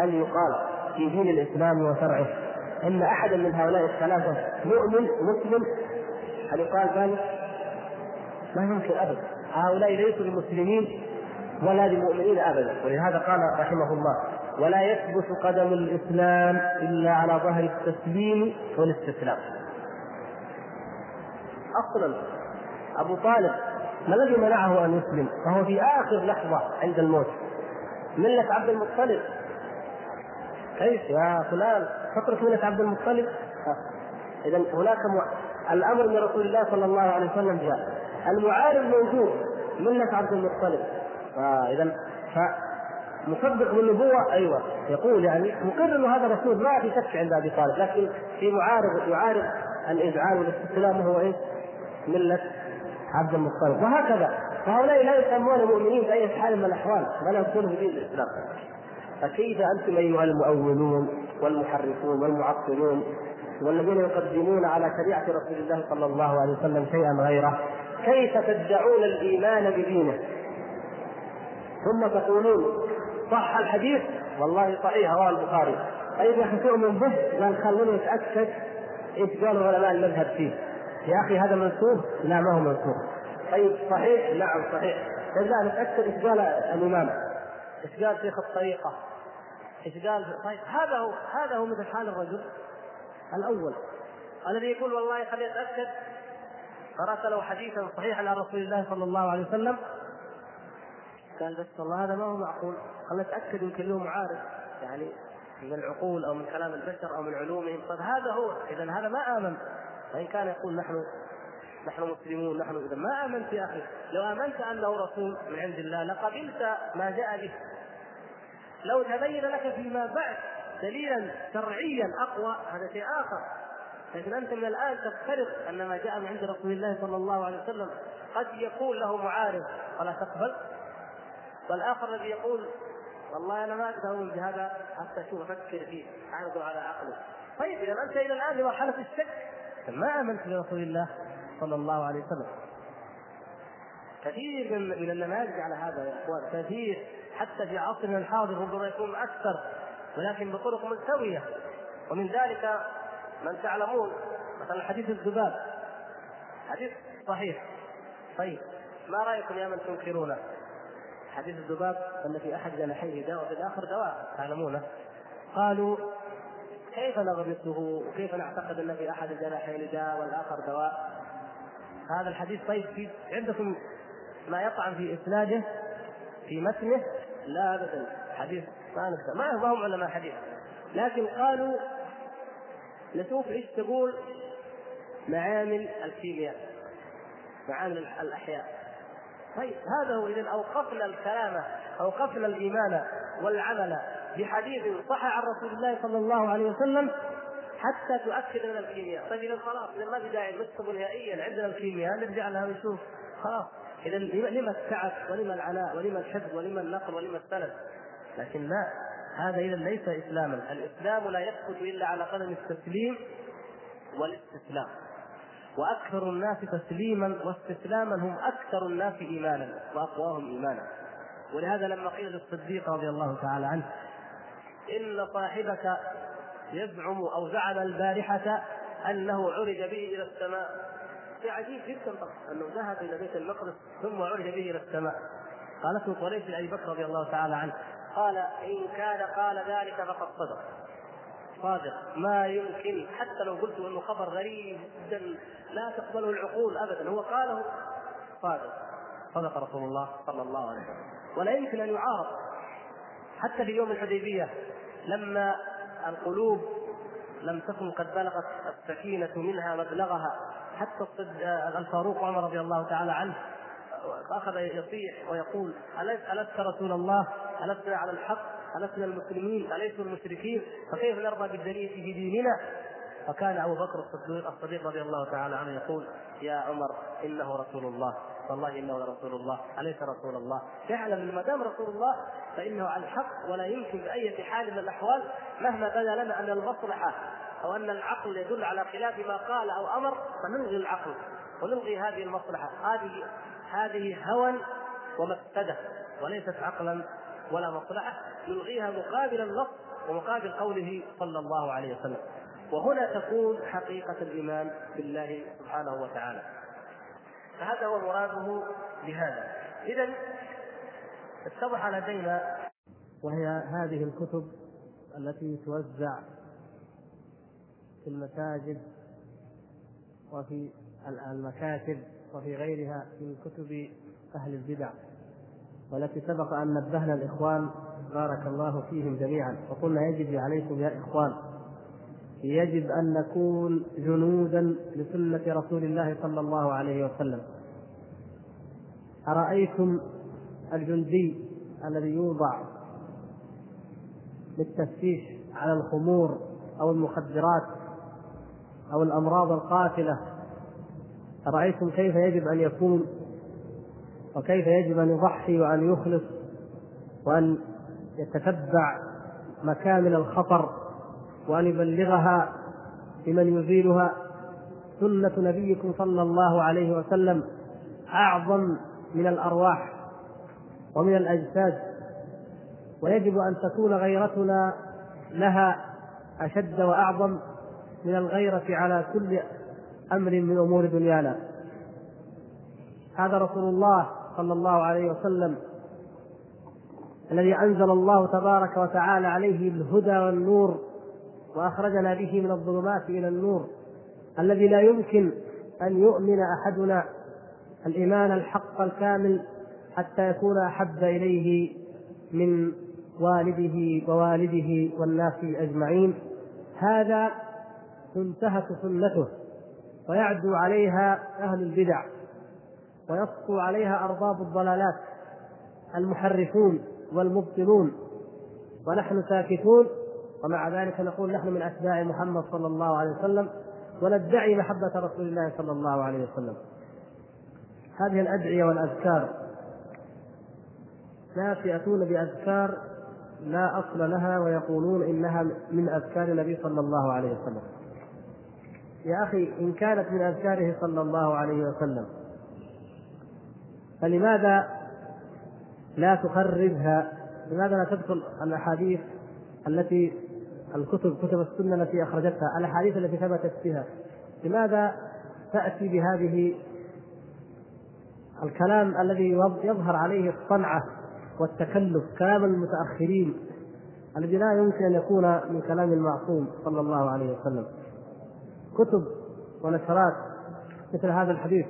هل يقال في دين الإسلام وشرعه أن احدا من هؤلاء الثلاثة مؤمن مسلم. هل يقال ذلك؟ ما يمكن ابدا. هؤلاء ليسوا بمسلمين ولا بمؤمنين ابدا. ولهذا قال رحمه الله ولا يثبت قدم الإسلام إلا على ظهر التسليم والاستسلام. أصلا أبو طالب ما الذي منعه أن يسلم؟ فهو في آخر لحظة عند الموت. ملة عبد المطلب. كيف يا فلان؟ تترك مله عبد المطلب؟ اذا هناك الأمر من رسول الله صلى الله عليه وسلم جاء. المعارض موجود ملة عبد المطلب. فاذا مصدق بالنبوة أيوة. يقول يعني مقر أنه هذا رسول ما في شك عند أبي طالب لكن في معارض يعارض الإذعان والاستسلام وهو إيش؟ ملة عبد المطلب. وهكذا. فهؤلاء لا يسمون مؤمنين بأي حال من الأحوال ولا يكونوا في دين الإسلام. فكيف أنتم أيها المؤولون؟ والمحرفون والمعطلون والذين يقدمون على شريعة رسول الله صلى الله عليه وسلم شيئا غيره. كيف تدعون الإيمان بدينه؟ ثم تقولون صح الحديث؟ والله صحيح رواه البخاري. طيب يا أخي تؤمن به؟ قال خلوني أتأكد. إيش قالوا علماء المذهب فيه؟ يا أخي هذا منسوخ لا ما هو منسوخ طيب صحيح؟ نعم صحيح. لا نتأكد إيش قال الإمام. إيش قال شيخ الطريقة؟ قال طيب هذا هو هذا هو مثل حال الرجل الأول الذي يقول والله خليني أتأكد قرات له حديثا صحيحا عن رسول الله صلى الله عليه وسلم. قال بس والله هذا ما هو معقول. خلنا نتاكد يمكن له معارض يعني من العقول أو من كلام البشر أو من علومهم. طيب هذا هو اذا هذا ما امن وان كان يقول نحن نحن مسلمون نحن اذا ما آمنت يا أخي. لو آمنت أنه رسول من عند الله لقبلت ما جاء به. لو تبين لك فيما بعد دليلا شرعيا أقوى هذا شيء آخر. لكن أنت من الآن تفترض أن ما جاء من عند رسول الله صلى الله عليه وسلم قد يكون له معارض. فلا تقبل. والآخر الذي يقول والله أنا ما أقدر بهذا حتى أشوف أفكر فيه؟ اعرضه على عقله طيب إذا أنت إلى الآن لمرحله الشك ما آمنت برسول الله صلى الله عليه وسلم. كثير من النماذج على هذا يا إخوان كثير حتى في عصرنا الحاضر ربما يكون أكثر ولكن بطرق ملتويه ومن ذلك من تعلمون مثلا حديث الذباب. حديث صحيح. طيب ما رأيكم يا من تنكرونه؟ حديث الذباب ان في أحد جناحيه داء وفي الآخر دواء تعلمونه؟ قالوا كيف نغمسه؟ وكيف نعتقد أن في أحد الجناحين داء والآخر دواء؟ هذا الحديث طيب في عندكم ما يطعن في إسناده في متنه؟ لا ابدا. حديث ما نفسه ما هم علماء حديث لكن قالوا نشوف إيش تقول؟ معامل الكيمياء معامل الأحياء. طيب هذا هو اذا أوقفنا الكلام أوقفنا الإيمان والعمل بحديث صح عن رسول الله صلى الله عليه وسلم حتى تؤكد لنا الكيمياء. طيب اذا خلاص اذا ما في داعي نكتب نهائيا عندنا الكيمياء نرجع لها ونشوف. خلاص. اذا لما التعب ولما العناء ولما الحفظ ولما النقل ولما السند. لكن لا هذا اذا ليس إسلاما. الإسلام لا يثبت إلا على قدم التسليم والاستسلام. وأكثر الناس تسليما واستسلاما هم أكثر الناس إيمانا وأقواهم إيمانا. ولهذا لما قيل للصديق رضي الله تعالى عنه إن صاحبك يزعم أو زعم البارحة أنه عرج به إلى السماء. شيء عجيب جدا. أنه ذهب إلى بيت المقدس ثم عرج به إلى السماء. قالته قريش لابي بكر رضي الله تعالى عنه. قال إن كان قال ذلك فقد صدق. صادق. ما يمكن حتى لو قلت أنه خبر غريب جدا لا تقبله العقول ابدا. هو قاله صادق. صدق رسول الله صلى الله عليه وسلم. ولا يمكن أن يعارض. حتى في يوم الحديبية لما القلوب لم تكن قد بلغت السكينة منها مبلغها حتى الفاروق عمر رضي الله تعالى عنه واخذ يصيح ويقول ألست رسول الله؟ ألسنا على الحق؟ ألسنا المسلمين؟ أليسوا المشركين؟ فكيف نرضى بالدليل في ديننا؟ فكان أبو بكر الصديق الصديق رضي الله تعالى عنه يقول يا عمر إنه رسول الله والله إنه لرسول الله أليس رسول الله يعلم ما دام رسول الله فإنه على الحق ولا يمكن بأي حال من الأحوال مهما بدا لنا أن المصلحه أو أن العقل يدل على خلاف ما قال أو أمر فنلغي العقل ونلغي هذه المصلحة. هذه هذه هوى ومفسدة وليست عقلا ولا مصلحة. نلغيها مقابل النص ومقابل قوله صلى الله عليه وسلم. وهنا تكون حقيقة الإيمان بالله سبحانه وتعالى. فهذا هو مراده بهذا إذا اتضح لدينا وهي هذه الكتب التي توزع في المساجد وفي المكاتب وفي غيرها من كتب أهل البدع والتي سبق أن نبهنا الإخوان بارك الله فيهم جميعا وقلنا يجب عليكم يا إخوان يجب أن نكون جنودا لسنة رسول الله صلى الله عليه وسلم. أرأيتم الجندي الذي يوضع للتفتيش على الخمور أو المخدرات؟ أو الأمراض القاتلة. أرأيتم كيف يجب أن يكون وكيف يجب أن يضحي وأن يخلص وأن يتتبع مكامن الخطر وأن يبلغها لمن يزيلها؟ سنة نبيكم صلى الله عليه وسلم أعظم من الأرواح ومن الأجساد. ويجب أن تكون غيرتنا لها أشد وأعظم من الغيرة على كل أمر من أمور دنيانا. هذا رسول الله صلى الله عليه وسلم الذي أنزل الله تبارك وتعالى عليه الهدى والنور وأخرجنا به من الظلمات إلى النور. الذي لا يمكن أن يؤمن أحدنا الإيمان الحق الكامل حتى يكون أحب إليه من والده ووالده والناس أجمعين. هذا تنتهك سنته ويعدو عليها أهل البدع ويسطو عليها أرباب الضلالات المحرفون والمبطلون ونحن ساكتون ومع ذلك نقول نحن من أتباع محمد صلى الله عليه وسلم وندعي محبة رسول الله صلى الله عليه وسلم. هذه الأدعية والأذكار. ناس يأتون بأذكار لا أصل لها ويقولون إنها من أذكار النبي صلى الله عليه وسلم. يا أخي إن كانت من أذكاره صلى الله عليه وسلم فلماذا لا تخرجها؟ لماذا لا تدخل الأحاديث التي الكتب كتب السنة التي أخرجتها الأحاديث التي ثبتت فيها؟ لماذا تأتي بهذه الكلام الذي يظهر عليه الصنعة والتكلف كلام المتأخرين الذي لا يمكن أن يكون من كلام المعصوم صلى الله عليه وسلم؟ كتب ونشرات مثل هذا الحديث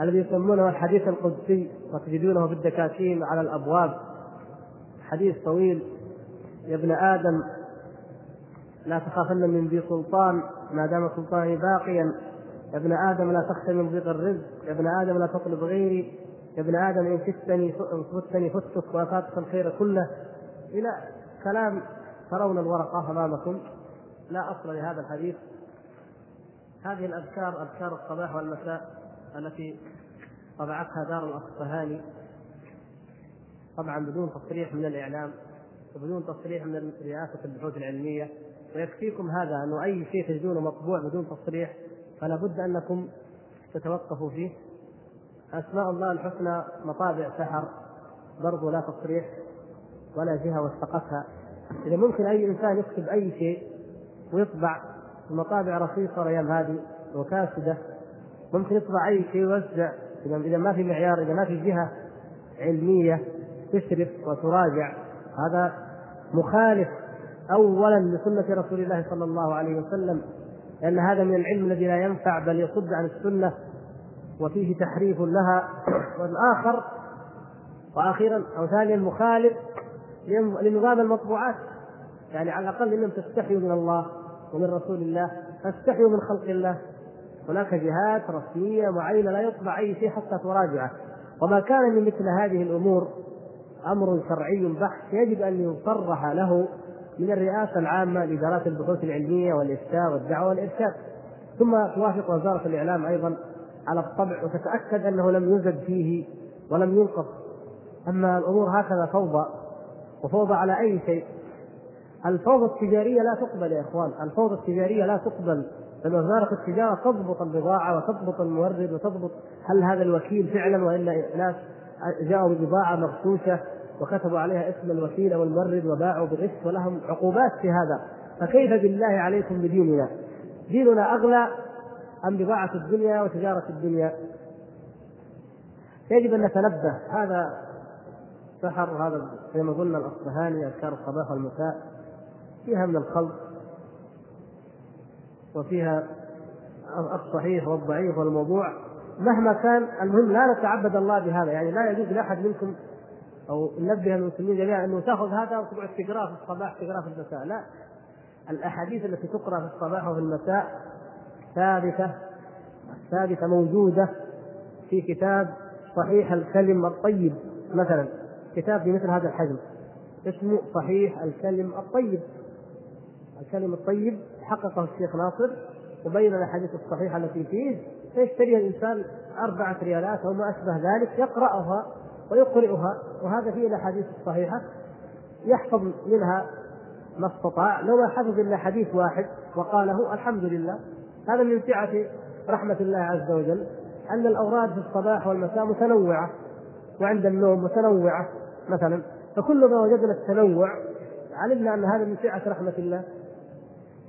الذي يسمونه الحديث القدسي وتجدونه في الدكاكين على الأبواب. حديث طويل. يا ابن آدم لا تخافن من ذي سلطان ما دام سلطاني باقيا. يا ابن آدم لا تخشى من ضيق الرزق. يا ابن آدم لا تطلب غيري. يا ابن آدم إن فتني إن فتني فتك وافاتك الخير كله. إلى كلام ترون الورقة أمامكم. لا أصل لهذا الحديث. هذه الأذكار أذكار الصباح والمساء التي طبعتها دار الأصفهاني طبعا بدون تصريح من الإعلام وبدون تصريح من رئاسة البحوث العلمية ويكفيكم هذا انه أي شيء تجدونه مطبوع بدون تصريح فلا بد أنكم تتوقفوا فيه. أسماء الله الحسنى مطابع سحر برضو لا تصريح ولا جهة وثقتها إذا ممكن أي إنسان يكتب أي شيء ويطبع المطابع رخيصة الأيام هذه وكاسدة. ممكن يطبع أي شيء ويوزع اذا إذا ما في معيار إذا ما في جهة علمية تشرف وتراجع. هذا مخالف اولا لسنة رسول الله صلى الله عليه وسلم لأن هذا من العلم الذي لا ينفع بل يصد عن السنة وفيه تحريف لها. والآخر وأخيرا أو ثانيا مخالف لنظام المطبوعات. يعني على الأقل إنهم تستحيوا من الله. ومن رسول الله فاستحيوا من خلق الله. هناك جهات رسمية معينة لا يطبع أي شيء حتى تراجعه. وما كان من مثل هذه الأمور أمر شرعي بحت يجب أن يصرح له من الرئاسة العامة لإدارات البحوث العلمية والإفتاء والدعوة والإرشاد. ثم توافق وزارة الإعلام أيضا على الطبع وتتأكد أنه لم يزد فيه ولم ينقص. أما الأمور هكذا فوضى وفوضى على أي شيء؟ الفوضى التجارية لا تقبل يا إخوان. الفوضى التجارية لا تقبل. بل وزاره التجارة تضبط البضاعة وتضبط المورد وتضبط هل هذا الوكيل فعلا وإلا ناس جاءوا ببضاعة مغشوشه وكتبوا عليها اسم الوكيل أو المورد وباعوا بالغش ولهم عقوبات في هذا. فكيف بالله عليكم بديننا؟ ديننا اغلى ام بضاعة الدنيا وتجارة الدنيا؟ يجب أن نتنبه. هذا سحر هذا زي ما قلنا الاصبهاني أذكار الصباح والمساء. فيها من الخلط وفيها الصحيح والضعيف والموضوع مهما كان المهم لا نتعبد الله بهذا يعني لا يجوز لأحد منكم أو ننبه المسلمين جميعا أنه تأخذ هذا وتقعد تقراه في الصباح تقراه في المساء لا. الأحاديث التي تقرأ في الصباح وفي المساء ثابتة ثابتة موجودة في كتاب صحيح الكلم الطيب مثلا كتاب بمثل هذا الحجم اسمه صحيح الكلم الطيب. الكلم الطيب حققه الشيخ ناصر وبين الأحاديث الصحيحة التي فيه فيشتريها الإنسان أربعة ريالات أو ما أشبه ذلك يقرأها ويقرئها وهذا فيه الأحاديث الصحيحة. يحفظ منها ما استطاع. لو ما حفظ إلا حديث واحد وقاله الحمد لله. هذا من سعة رحمة الله عز وجل أن الأوراد في الصباح والمساء متنوعة وعند النوم متنوعة مثلا. فكل ما وجدنا التنوع علمنا أن هذا من سعة رحمة الله.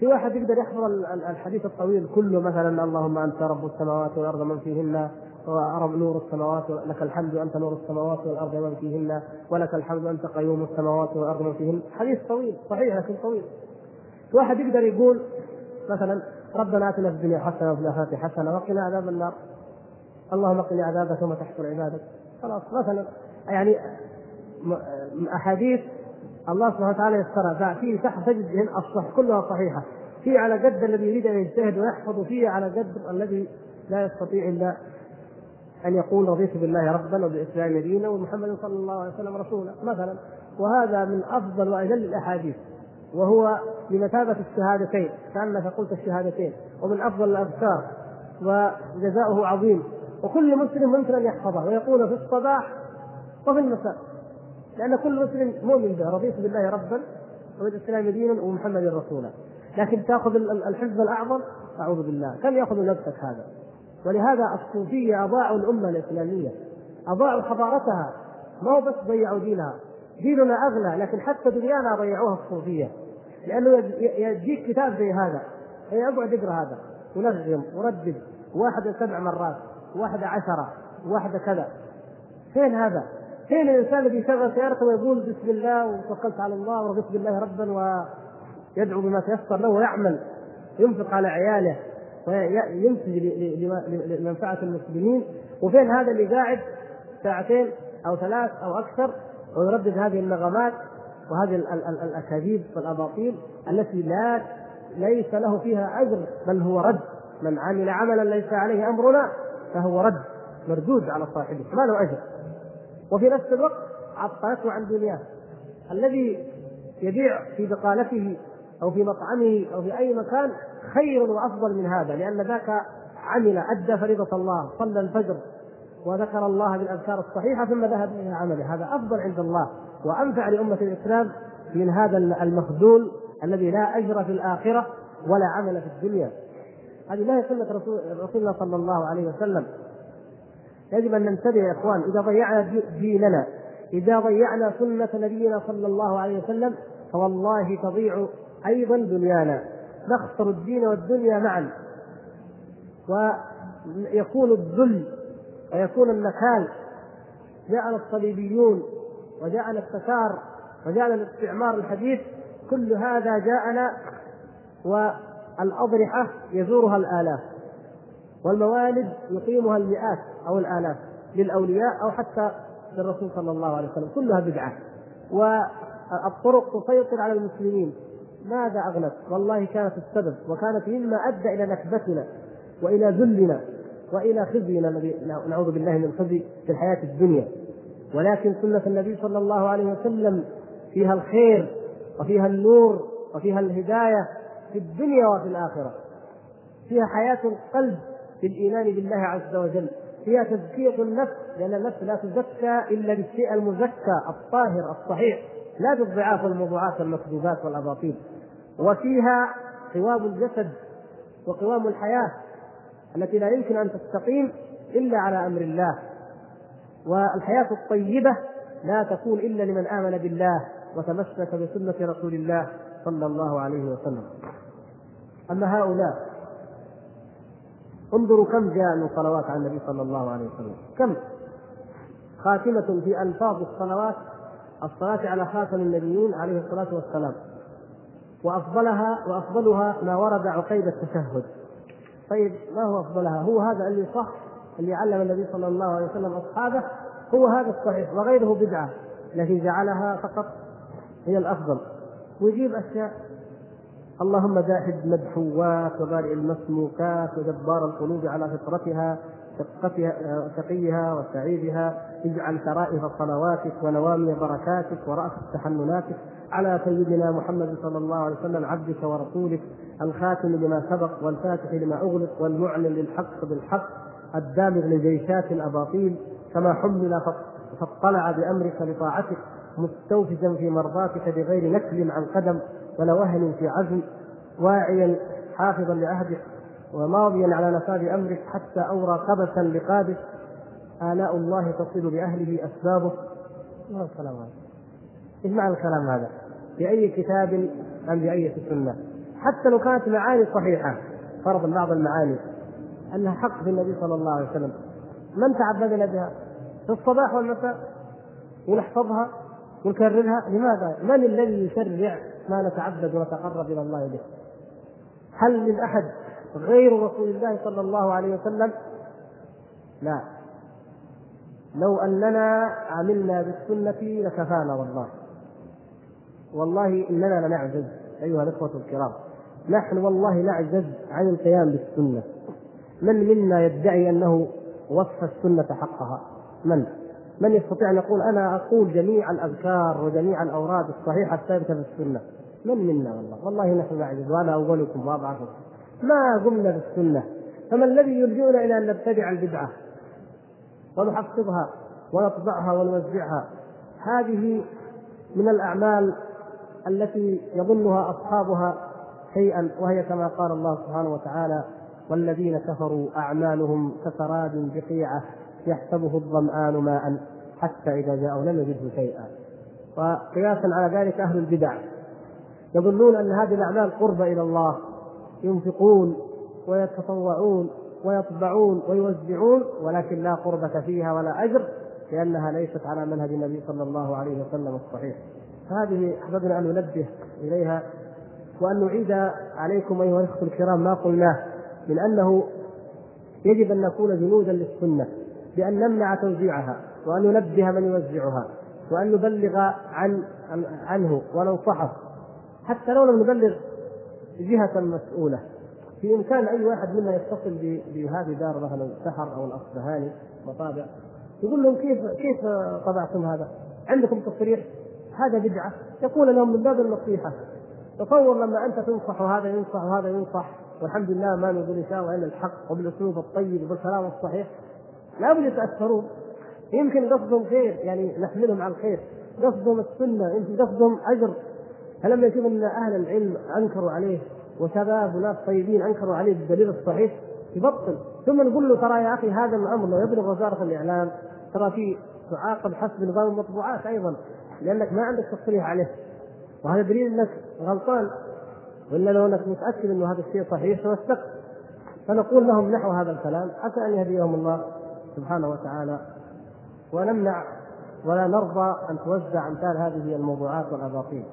في واحد يقدر يحفظ الحديث الطويل كله مثلا اللهم أنت رب السماوات والأرض من فيهن ورب نور السماوات لك الحمد انت نور السماوات والأرض ومن فيهن ولك الحمد انت قيوم السماوات والأرض ومن فيهن. حديث طويل صحيح لكن طويل. واحد يقدر يقول مثلا ربنا آتنا في الدنيا حسنة وفي الآخرة حسنة وقنا عذاب النار. اللهم قنا عذابك ثم تحصل عبادك. خلاص مثلا يعني أحاديث الله سبحانه وتعالى يسرها فيه تحت تجد الصح كلها صحيحة. في على قد الذي يريد أن يجتهد ويحفظ وفي على قد الذي لا يستطيع إلا أن يقول رضيت بالله ربا وبالاسلام دينا ومحمد صلى الله عليه وسلم رسولا مثلا. وهذا من أفضل وأجل الأحاديث. وهو بمثابه الشهادتين كأنك قلت الشهادتين. ومن أفضل الأذكار وجزاؤه عظيم. وكل مسلم ممكن أن يحفظه ويقول في الصباح وفي المساء. لأن كل مسلم مؤمن به رضيت بالله ربا وبالإسلام دينا ومحمد رسولا. لكن تأخذ الحزب الأعظم أعوذ بالله. كم يأخذ نفسك هذا؟ ولهذا الصوفية أضاعوا الأمة الإسلامية. أضاعوا حضارتها. ما هو بس ضيعوا دينها. ديننا أغلى لكن حتى دنيانا ضيعوها الصوفية. لأنه يجيك كتاب زي هذا. يقعد يقرأ هذا. ونغم وردد واحدة سبع مرات. واحدة عشرة واحدة كذا. فين هذا؟ فين الإنسان الذي يشغل سيارته ويقول بسم الله وتوكلت على الله ورضيت بالله ربا ويدعو بما تيسر له ويعمل. ينفق على عياله وينتج لمنفعة المسلمين. وفين هذا اللي قاعد؟ ساعتين أو ثلاث أو أكثر ويردد هذه النغمات وهذه الأكاذيب والأباطيل التي لا ليس له فيها أجر بل هو رد. من عمل عملا ليس عليه أمرنا فهو رد مردود على صاحبه. ما له أجر. وفي نفس الوقت عطلته عن دنياه. الذي يبيع في بقالته أو في مطعمه أو في أي مكان خير وأفضل من هذا لأن ذاك عمل أدى فريضة الله صلى الفجر وذكر الله بالأذكار الصحيحة ثم ذهب إلى عمله. هذا أفضل عند الله وأنفع لأمة الإسلام من هذا المخذول الذي لا أجر في الآخرة ولا عمل في الدنيا. هذه لا هي سنه رسول رسولنا صلى الله عليه وسلم. يجب أن ننتبه يا إخوان إذا ضيعنا ديننا إذا ضيعنا سنة نبينا صلى الله عليه وسلم فوالله تضيع أيضا دنيانا. نخسر الدين والدنيا معا. ويكون الذل ويكون النكال. جاءنا الصليبيون وجاءنا التتار وجاءنا الاستعمار الحديث كل هذا جاءنا والأضرحة يزورها الآلاف. والموالد يقيمها المئات أو الآلاف للأولياء أو حتى للرسول صلى الله عليه وسلم. كلها بدعة. والطرق تسيطر على المسلمين. ماذا أغنت؟ والله كانت السبب. وكانت مما أدى إلى نكبتنا وإلى ذلنا وإلى خزينا الذي نعوذ بالله من الخزي في الحياة الدنيا. ولكن سنة النبي صلى الله عليه وسلم فيها الخير وفيها النور وفيها الهداية في الدنيا وفي الآخرة. فيها حياة القلب في الإيمان بالله عز وجل. فيها تزكية النفس لأن النفس لا تزكى إلا بالشيء المزكى الطاهر الصحيح. لا بالضعاف والموضوعات والمكذوبات والأباطيل. وفيها قوام الجسد وقوام الحياة التي لا يمكن أن تستقيم إلا على أمر الله. والحياة الطيبة لا تكون إلا لمن آمن بالله وتمسك بسنة رسول الله صلى الله عليه وسلم. أما هؤلاء انظروا كم جاء من صلوات على النبي صلى الله عليه وسلم. كم؟ خاتمة في ألفاظ الصلوات الصلاة على خاتم النبيين عليه الصلاة والسلام. وأفضلها وأفضلها ما ورد عقيد التشهد. طيب ما هو أفضلها؟ هو هذا اللي صح اللي علم النبي صلى الله عليه وسلم أصحابه؟ هو هذا الصحيح وغيره بدعة. التي جعلها فقط هي الأفضل. ويجيب أشياء. اللهم جاحد مدحوات وبارئ المسموكات وجبار القلوب على فطرتها شقتها شقيها وسعيدها اجعل شرائف صلواتك ونوامي بركاتك ورأس تحنناتك على سيدنا محمد صلى الله عليه وسلم عبدك ورسولك الخاتم لما سبق والفاتح لما أغلق والمعلن للحق بالحق الدامغ لجيشات الأباطيل كما حمل فاطلع بأمرك لطاعتك مستوفزا في مرضاتك بغير نكل عن قدم ولا وهن في عزم واعيا حافظا لعهدك وماضيا على نفاذ امرك حتى أورى قبسا لقابس آلاء الله تصل بأهله أسبابه ما الكلام هذا؟ معنى الكلام هذا؟ في أي كتاب أم بأي سنة؟ حتى لو كانت معاني صحيحة فرضا بعض المعاني أنها حق في النبي صلى الله عليه وسلم من تعبدنا بها؟ في الصباح والمساء ونحفظها ونكررها لماذا؟ من الذي يشرع ما نتعبد ونتقرب إلى الله به. هل من أحد غير رسول الله صلى الله عليه وسلم؟ لا. لو أننا عملنا بالسنة لكفانا والله. والله إننا لنعجز أيها الإخوة الكرام. نحن والله نعجز عن القيام بالسنة. من منا يدعي أنه وصف السنة حقها؟ من؟ من يستطيع أن يقول أنا أقول جميع الأذكار وجميع الأوراد الصحيحة الثابتة في السنة. من منا والله؟ والله نحن نعجز وأنا أولكم واضعكم ما قمنا بالسنة. فما الذي يلجئنا إلى أن نبتدع البدعة؟ ونحفظها ونطبعها ونوزعها. هذه من الأعمال التي يظنها أصحابها شيئا وهي كما قال الله سبحانه وتعالى والذين كفروا أعمالهم كسراب بقيعة يحسبه الظمآن ماء حتى إذا جاءوا لم يجده شيئا. وقياسا على ذلك أهل البدع. يظنون أن هذه الأعمال قربة إلى الله. ينفقون ويتطوعون ويطبعون ويوزعون ولكن لا قربة فيها ولا أجر لأنها ليست على منهج النبي صلى الله عليه وسلم الصحيح. فهذه أحببنا أن ننبه إليها. وأن نعيد عليكم أيها الأخوة الكرام ما قلناه من أنه يجب أن نكون جنودا للسنة. بأن نمنع توزيعها وأن ننبه من يوزعها وأن نبلغ عن عنه وننصحه حتى لو لم نبلغ جهة مسؤولة. في إمكان أي واحد منا يتصل بهذه دار مثلا السحر أو الأصبهاني مطابع يقول لهم كيف كيف طبعتم هذا؟ عندكم تصريح؟ هذا بدعة. يقول لهم من باب النصيحة تصور لما أنت تنصح وهذا ينصح وهذا ينصح والحمد لله ما نقول إن شاء الله إلا الحق وبالأسلوب الطيب وبالكلام الصحيح. لابد يتأثرون. يمكن قصدهم خير يعني نحملهم على الخير. قصدهم السنة يمكن قصدهم أجر. فلما يشوف أن أهل العلم أنكروا عليه وشباب وناس طيبين أنكروا عليه بالدليل الصحيح يبطل. ثم نقول له ترى يا أخي هذا الأمر لو يبلغ وزارة الإعلام ترى في تعاقب حسب نظام المطبوعات أيضا لأنك ما عندك تصريح عليه. وهذا دليل أنك غلطان. وإلا لو أنك متأكد أنه هذا الشيء صحيح توثقت فنقول لهم نحو هذا الكلام. عسى أن يهديهم الله. سبحانه وتعالى ونمنع ولا نرضى أن توزع أمثال هذه الموضوعات والأباطيل.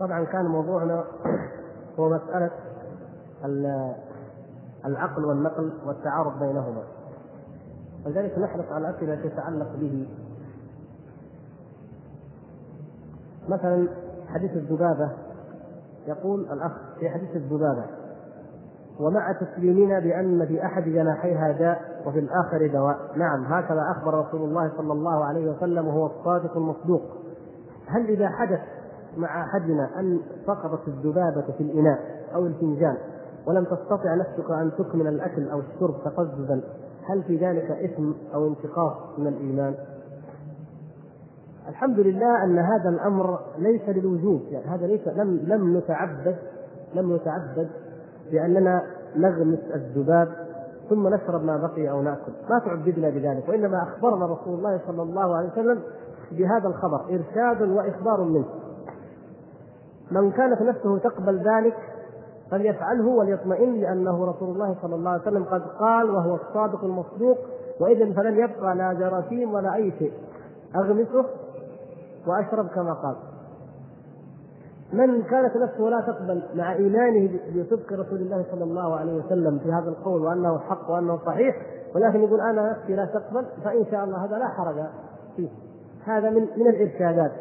طبعا كان موضوعنا هو مسألة العقل والنقل والتعارض بينهما. ولذلك نحرص على الأسئلة التي تتعلق به. مثلا حديث الذبابة. يقول الأخ في حديث الذبابة ومع تسليمنا بأن في أحد جناحيها داء وفي الآخر دواء. نعم هكذا أخبر رسول الله صلى الله عليه وسلم وهو الصادق المصدوق. هل إذا حدث مع أحدنا أن سقطت الذبابة في الإناء أو الفنجان ولم تستطع نفسك أن تكمل الأكل أو الشرب تقززا. هل في ذلك إثم أو انتقاص من الإيمان؟ الحمد لله أن هذا الأمر ليس للوجوب يعني هذا ليس لم لم نتعبد لم نتعبد بأننا نغمس الذباب ثم نشرب ما بقي أو نأكل. ما تعبدنا بذلك وإنما أخبرنا رسول الله صلى الله عليه وسلم بهذا الخبر إرشاد وإخبار منه. من كانت نفسه تقبل ذلك فليفعله وليطمئن لأنه رسول الله صلى الله عليه وسلم قد قال وهو الصادق المصدوق وإذا فلن يبقى لا جراثيم ولا أي شيء. أغمسه وأشرب كما قال. من كانت نفسه لا تقبل مع إيمانه بصدق رسول الله صلى الله عليه وسلم في هذا القول وأنه حق وأنه صحيح ولكن يقول أنا نفسي لا تقبل فإن شاء الله هذا لا حرج فيه. هذا من من الإرشادات.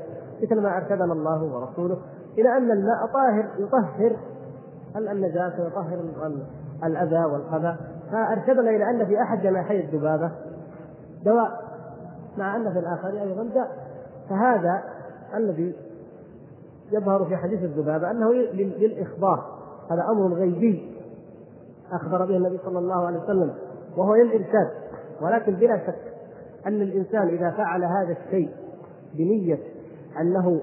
مثل ما أرشدنا الله ورسوله إلى أن الماء طاهر يطهر النجاسه ويطهر الأذى والخبا فارشدنا إلى أن في أحد جناحي الذبابة. دواء. مع أن في الآخر أيضا داء فهذا الذي يظهر في حديث الذبابة أنه للإخبار. هذا أمر غيبي. أخبر به النبي صلى الله عليه وسلم وهو للإرشاد. ولكن بلا شك أن الإنسان إذا فعل هذا الشيء بنية أنه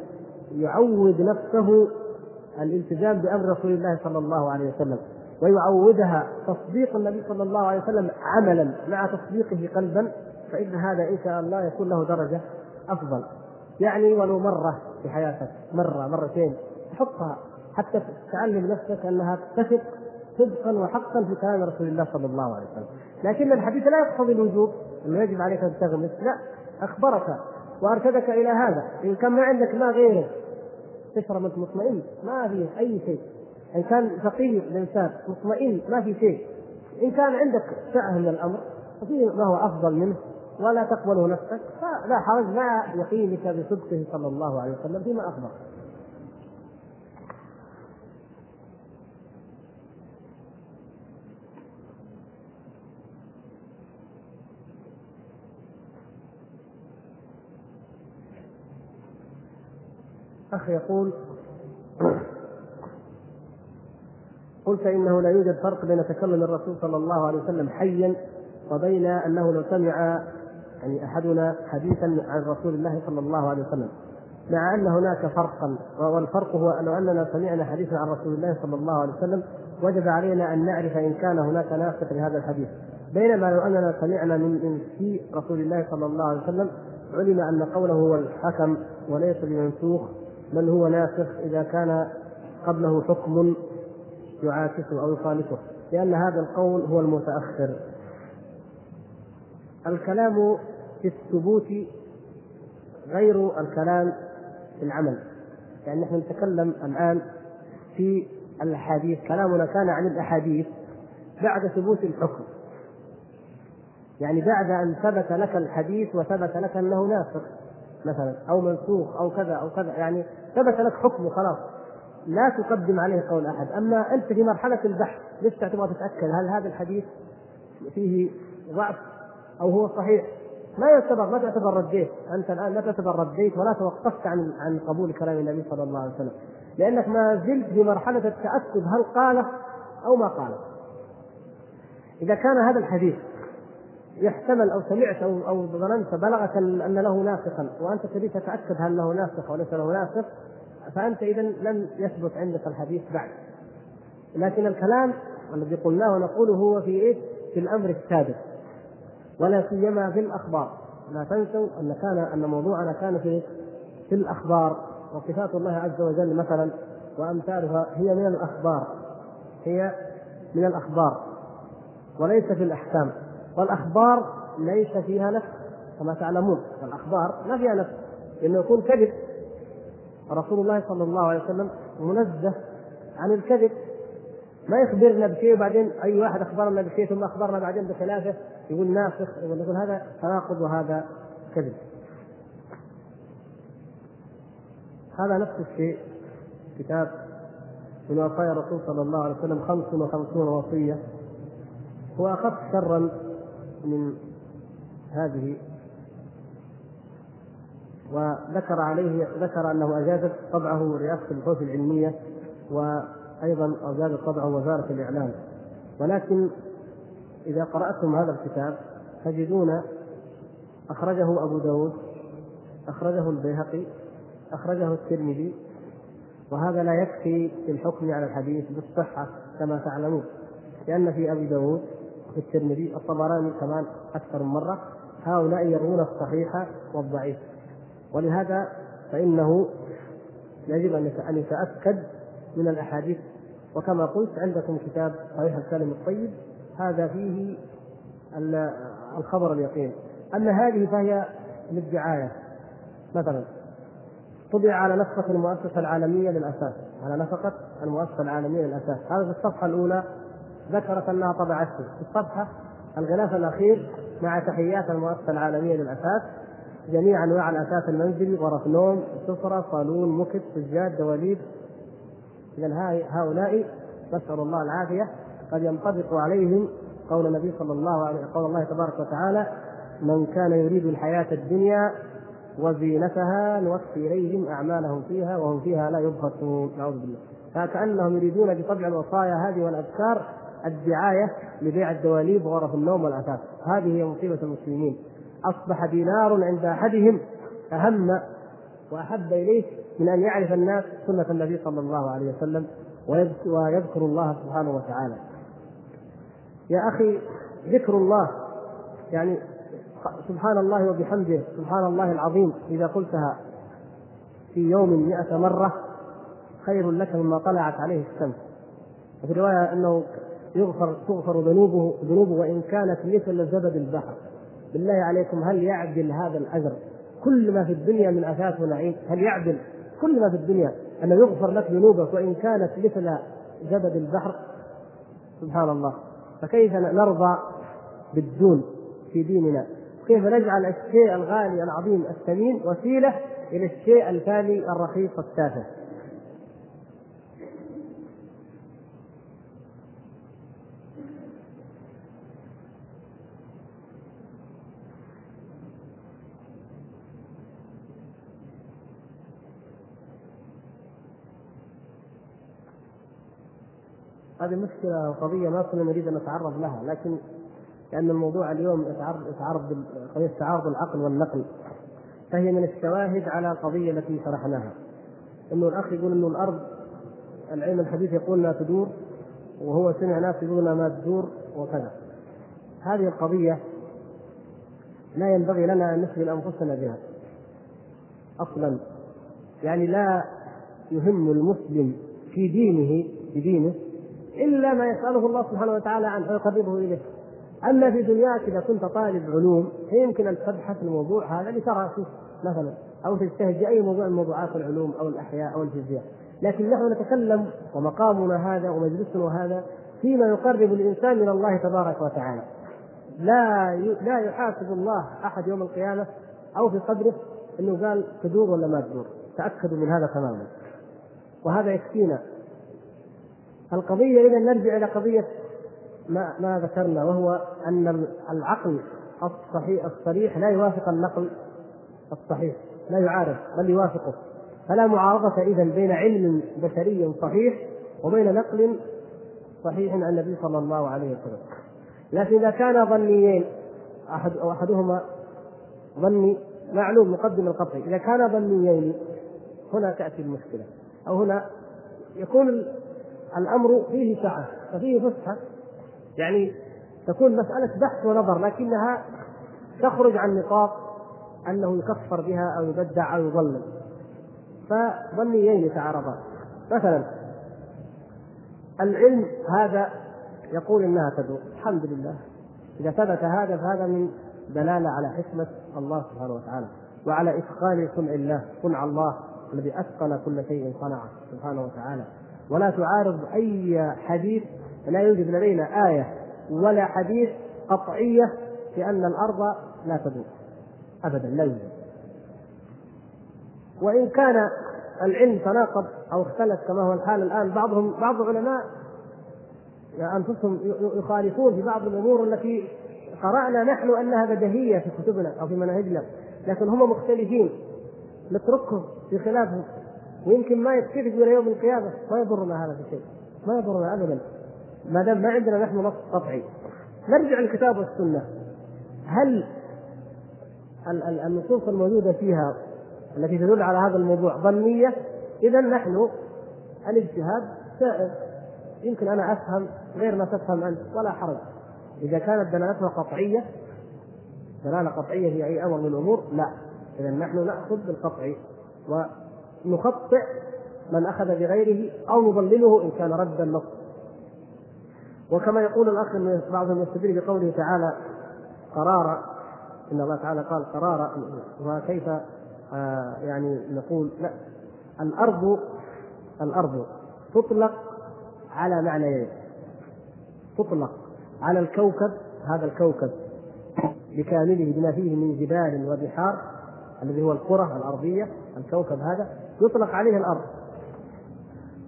يعود نفسه الالتزام بأمر رسول الله صلى الله عليه وسلم ويعودها تصديق النبي صلى الله عليه وسلم عملا مع تصديقه قلبا فإن هذا إن شاء الله يكون له درجة أفضل. يعني ولو مرة في حياتك مرة مرتين تحطها حتى تعلم نفسك أنها تثق صدقا وحقا في كلام رسول الله صلى الله عليه وسلم. لكن الحديث لا يقتضي الوجوب إنه يجب عليك أن تغمس. لا أخبرك وأرشدك إلى هذا. إن كان ما عندك ما غيره تشرب انت مطمئن ما في أي شيء. إن كان فقير الإنسان مطمئن ما في شيء. إن كان عندك سعه من الأمر ففيه ما هو أفضل منه ولا تقبله نفسك فلا حرج مع يقينك بصدقه صلى الله عليه وسلم فيما اخبر أخ يقول قلت إنه لا يوجد فرق بين تكلم الرسول صلى الله عليه وسلم حيا وبين أنه لو سمع يعني أحدنا حديثا عن رسول الله صلى الله عليه وسلم. مع أن هناك فرقا والفرق هو لو أننا سمعنا حديثا عن رسول الله صلى الله عليه وسلم وجب علينا أن نعرف إن كان هناك ناسخ لهذا الحديث. بينما لو أننا سمعنا من في رسول الله صلى الله عليه وسلم علم أن قوله هو الحكم وليس بمنسوخ بل هو ناسخ إذا كان قبله حكم يعاكسه أو يخالفه؟ لأن هذا القول هو المتأخر. الكلام في الثبوت غير الكلام في العمل. يعني نحن نتكلم الآن في الأحاديث. كلامنا كان عن الأحاديث بعد ثبوت الحكم. يعني بعد أن ثبت لك الحديث وثبت لك أنه ناسخ. مثلا أو منسوخ أو كذا أو كذا يعني ثبت لك حكم خلاص. لا تقدم عليه قول أحد. أما أنت في مرحلة البحث لسه تبغى تتأكد؟ هل هذا الحديث فيه ضعف أو هو صحيح؟ ما يعتبر ما تعتبر رديت. أنت الآن لا تعتبر رديت ولا توقفت عن عن قبول كلام النبي صلى الله عليه وسلم. لأنك ما زلت في مرحلة التأكد هل قاله أو ما قاله. إذا كان هذا الحديث يحتمل أو سمعت أو أو ظننت بلغك أن له ناسخا. وأنت تريد تتأكد هل له ناسخ وليس له ناسخ فأنت اذا لم يثبت عندك الحديث بعد. لكن الكلام الذي قلناه ونقوله هو في إيه؟ في الأمر الثابت ولا سيما في الأخبار. لا تنسوا أن كان أن موضوعنا كان في في الأخبار. وصفات الله عز وجل مثلا وأمثالها هي من الأخبار. هي من الأخبار. وليس في الأحكام. والأخبار ليس فيها نفس كما تعلمون. الاخبار ما فيها نفس. إنه يكون كذب. رسول الله صلى الله عليه وسلم منزه عن الكذب. ما يخبرنا بشيء وبعدين أي واحد أخبرنا بشيء ثم أخبرنا بعدين بخلافه يقول ناسخ يقول يقول هذا تناقض وهذا كذب. هذا نفس الشيء. كتاب من وصايا الرسول صلى الله عليه وسلم خمس وخمسون وصية. هو أخف شرا من هذه وذكر عليه ذكر أنه أجازت طبعه رئاسه البحوث العلمية وأيضا أجازت طبعه وزارة الإعلام. ولكن إذا قرأتم هذا الكتاب تجدون أخرجه أبو داود أخرجه البيهقي أخرجه الترمذي وهذا لا يكفي في الحكم على الحديث بالصحة كما تعلمون لأن في أبي داود الترمذي الطبراني كمان أكثر من مرة هؤلاء يروون الصحيح والضعيف. ولهذا فإنه يجب أن يتأكد من الأحاديث. وكما قلت عندكم كتاب صحيح الكلم الطيب هذا فيه الخبر اليقين. أما هذه فهي للدعاية. مثلا طبع على نفقة المؤسسة العالمية للأساس. على نفقة المؤسسة العالمية للأساس. هذا في الصفحة الأولى ذكرت أنها طبعته في الصفحة الغلاف الأخير مع تحيات المؤسسة العالمية للأساس جميع أنواع الاثاث المنزلي غرف نوم سفرة صالون مكت سجاد دواليب. اذا هؤلاء نسأل الله العافية. قد ينطبق عليهم قول النبي صلى الله عليه قول الله تبارك وتعالى من كان يريد الحياة الدنيا وزينتها نوفي إليهم أعمالهم فيها وهم فيها لا يبخسون. نعوذ بالله. فكأنهم يريدون بطبع الوصايا هذه والأذكار الدعاية لبيع الدواليب وغرف النوم والأثاث. هذه هي مصيبة المسلمين. أصبح دينار عند أحدهم أهم وأحب إليه من أن يعرف الناس سنة النبي صلى الله عليه وسلم ويذكر الله سبحانه وتعالى. يا أخي ذكر الله يعني سبحان الله وبحمده سبحان الله العظيم إذا قلتها في يوم مئة مرة خير لك مما طلعت عليه الشمس. وفي رواية أنه يغفر تغفر ذنوبه ذنوبه وإن كانت مثل زبد البحر. بالله عليكم هل يعدل هذا الأجر؟ كل ما في الدنيا من أثاث ونعيم. هل يعدل؟ كل ما في الدنيا. ان يغفر لك ذنوبك وإن كانت مثل زبد البحر؟ سبحان الله. فكيف نرضى بالدون في ديننا؟ كيف نجعل الشيء الغالي العظيم الثمين وسيلة إلى الشيء الفاني الرخيص التافه؟ هذه مشكلة وقضية ما كنا نريد أن نتعرض لها لكن لأن الموضوع اليوم يتعرض يتعرض قضية تعارض العقل والنقل فهي من الشواهد على القضية التي شرحناها. إنه الأخ يقول إنه الأرض العلم الحديث يقول لا تدور وهو سمع ناس يقولون ما تدور وكذا. هذه القضية لا ينبغي لنا أن نشغل أنفسنا بها. أصلا يعني لا يهم المسلم في دينه بدينه إلا ما يسأله الله سبحانه وتعالى عنه ويقربه اليه أما في دنياك إذا كنت طالب علوم فيمكن ان تبحث الموضوع هذا لترى فيه مثلا أو في أي موضوع من موضوعات العلوم أو الأحياء أو الفيزياء. لكن نحن نتكلم ومقامنا هذا ومجلسنا هذا فيما يقرب الإنسان من الله تبارك وتعالى. لا لا يحاسب الله أحد يوم القيامة أو في قدره إنه قال تدور ولا ما تدور. تاكدوا من هذا تماما. وهذا يكفينا. القضية إذا نرجع إلى قضية ما ما ذكرنا وهو أن العقل الصحيح الصريح لا يوافق النقل الصحيح لا يعارض بل يوافقه. فلا معارضة إذا بين علم بشري صحيح وبين نقل صحيح عن النبي صلى الله عليه وسلم. لكن إذا كان ظنيين أحد أو أحدهما ظني معلوم مقدم القطعي إذا كان ظنيين هنا تأتي المشكلة أو هنا يكون الأمر فيه سعه وفيه فسحه يعني تكون مسألة بحث ونظر لكنها تخرج عن نطاق أنه يكفر بها أو يبدع أو يضلل فظنيين يتعارضان. مثلا العلم هذا يقول إنها تدور. الحمد لله. إذا ثبت هذا فهذا من دلالة على حكمة الله سبحانه وتعالى وعلى إتقان صنع الله صنع الله الذي أتقن كل شيء صنعه سبحانه وتعالى. ولا تعارض أي حديث لا يوجد لدينا آية ولا حديث قطعية في أن الأرض لا تدور. أبدا لا يوجد. وإن كان العلم تناقض أو اختلف كما هو الحال الآن بعضهم بعض العلماء أنفسهم يخالفون في بعض الأمور التي قرأنا نحن أنها بديهية في كتبنا أو في مناهجنا لكن هم مختلفين. نتركهم في خلافهم. ويمكن ما يتفق إلى يوم القيامة. ما يضرنا هذا في شيء ما يضرنا ابدا. ما دام ما عندنا نحن نص قطعي نرجع للكتاب والسنة. هل النصوص الموجودة فيها التي تدل على هذا الموضوع ظنية؟ اذا نحن الاجتهاد سائر. يمكن أنا أفهم غير ما تفهم أنت ولا حرج. إذا كانت دلالتها قطعية دلالة قطعية في أي أمر من الأمور؟ لا. اذا نحن نأخذ بالقطع ونخطئ من أخذ بغيره أو نضلله إن كان رد النص وكما يقول الأخ بعضهم يستدل بقوله تعالى قرارا إن الله تعالى قال قرارا وكيف آه يعني نقول لا الأرض الأرض تطلق على معنيين. تطلق على الكوكب هذا الكوكب بكامله بما فيه من جبال وبحار الذي هو الكرة الأرضية الكوكب هذا. يطلق عليه الأرض.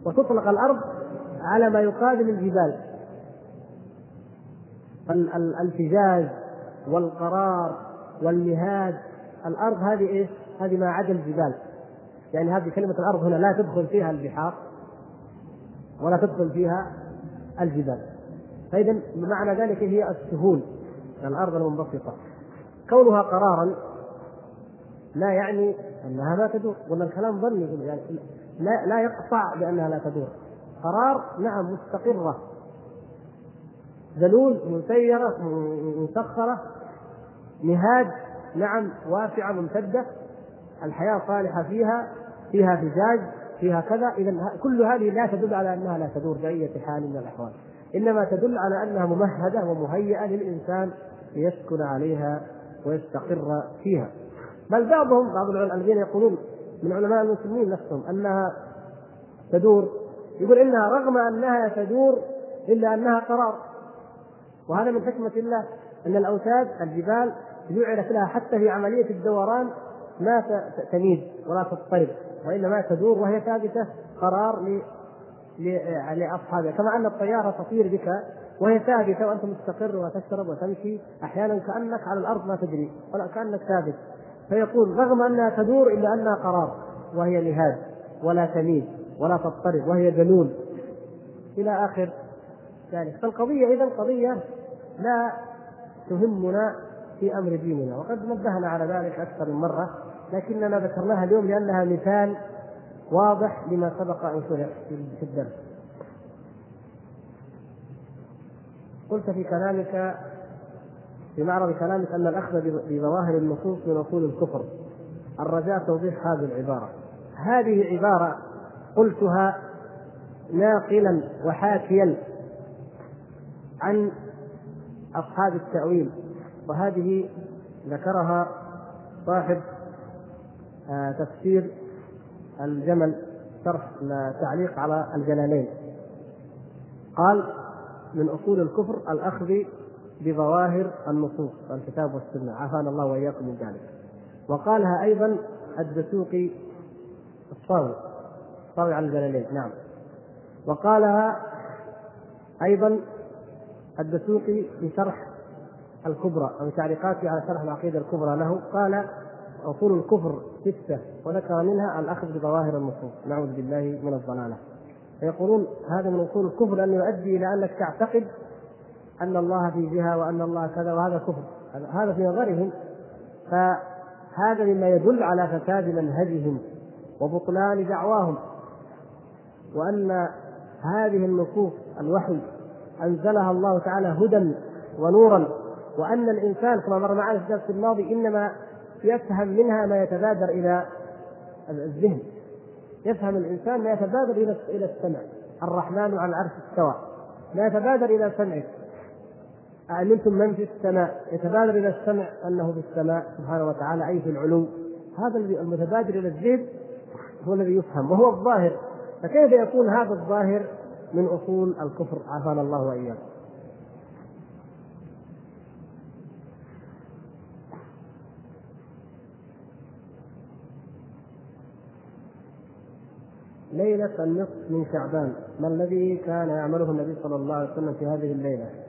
وتطلق الأرض على ما يقابل الجبال. الفجاج والقرار والمهاد الأرض هذه إيش؟ هذه ما عدا الجبال. يعني هذه كلمة الأرض هنا لا تدخل فيها البحار ولا تدخل فيها الجبال. فإذا بمعنى ذلك هي السهول الأرض المنبسطة. كونها قرارا لا يعني أنها لا تدور ولا الكلام ظني يعني لا لا يقطع بأنها لا تدور. قرار نعم مستقرة. ذلول مسيره مسخره نهاد نعم واسعة ممتدة. الحياة صالحة فيها فيها فجاج فيها كذا. اذا كل هذه لا تدل على أنها لا تدور بأي حال من الأحوال. إنما تدل على أنها ممهدة ومهيئة للإنسان ليسكن عليها ويستقر فيها. بل بعضهم بعض الذين يقولون من علماء المسلمين نفسهم أنها تدور يقول إنها رغم أنها تدور إلا أنها قرار. وهذا من حكمة الله أن الأوتاد الجبال جعلت لها حتى في عملية الدوران ما تميد ولا تضطرب وإنما تدور وهي ثابتة قرار لأصحابها. كما أن الطيارة تطير بك وهي ثابتة وأنت مستقر وتشرب وتمشي أحيانا كأنك على الأرض ما تدري ولا كأنك ثابت. فيقول رغم أنها تدور إلا أنها قرار وهي نهاد ولا تميل ولا تضطرب وهي جنون. إلى آخر ذلك. فالقضية إذا قضية لا تهمنا في أمر ديننا وقد نبهنا على ذلك أكثر من مرة لكننا ذكرناها اليوم لأنها مثال واضح لما سبق أن شرح في الدرس. قلت في كلامك في معرض كلامك أن الأخذ بظواهر النصوص من أصول الكفر. الرجاء توضيح هذه العبارة. هذه عباره قلتها ناقلا وحاكيا عن أصحاب التأويل وهذه ذكرها صاحب آه، تفسير الجمل شرح تعليق على الجلالين. قال من أصول الكفر الأخذ بظواهر النصوص الكتاب والسنة. عافانا الله وإياكم من ذلك. وقالها أيضا الدسوقي الصاوي الصاوي على الجلالين. نعم. وقالها أيضا الدسوقي في شرح الكبرى أو تعليقاته على شرح العقيدة الكبرى له. قال أصول الكفر ستة وذكر منها الأخذ بظواهر النصوص. نعوذ بالله من الضلالة. فيقولون هذا من أصول الكفر لأنه يؤدي إلى أنك تعتقد أن الله في جهة وأن الله كذا وهذا كفر. هذا في نظرهم. فهذا مما يدل على فساد منهجهم وبطلان دعواهم. وأن هذه النصوص الوحي أنزلها الله تعالى هدى ونورا. وأن الإنسان كما مر معنا في الدرس الماضي إنما يفهم منها ما يتبادر إلى الذهن. يفهم الإنسان ما يتبادر إلى إلى السمع. الرحمن على العرش استوى. ما يتبادر إلى سمعه. أأمنتم من في السماء يتبادر إلى السمع أنه في السماء سبحانه وتعالى أي في العلو. هذا المتبادر إلى الذهن هو الذي يفهم وهو الظاهر. فكيف يكون هذا الظاهر من أصول الكفر؟ عافانا الله وإياكم. ليلة النصف من شعبان. ما الذي كان يعمله النبي صلى الله عليه وسلم في هذه الليلة؟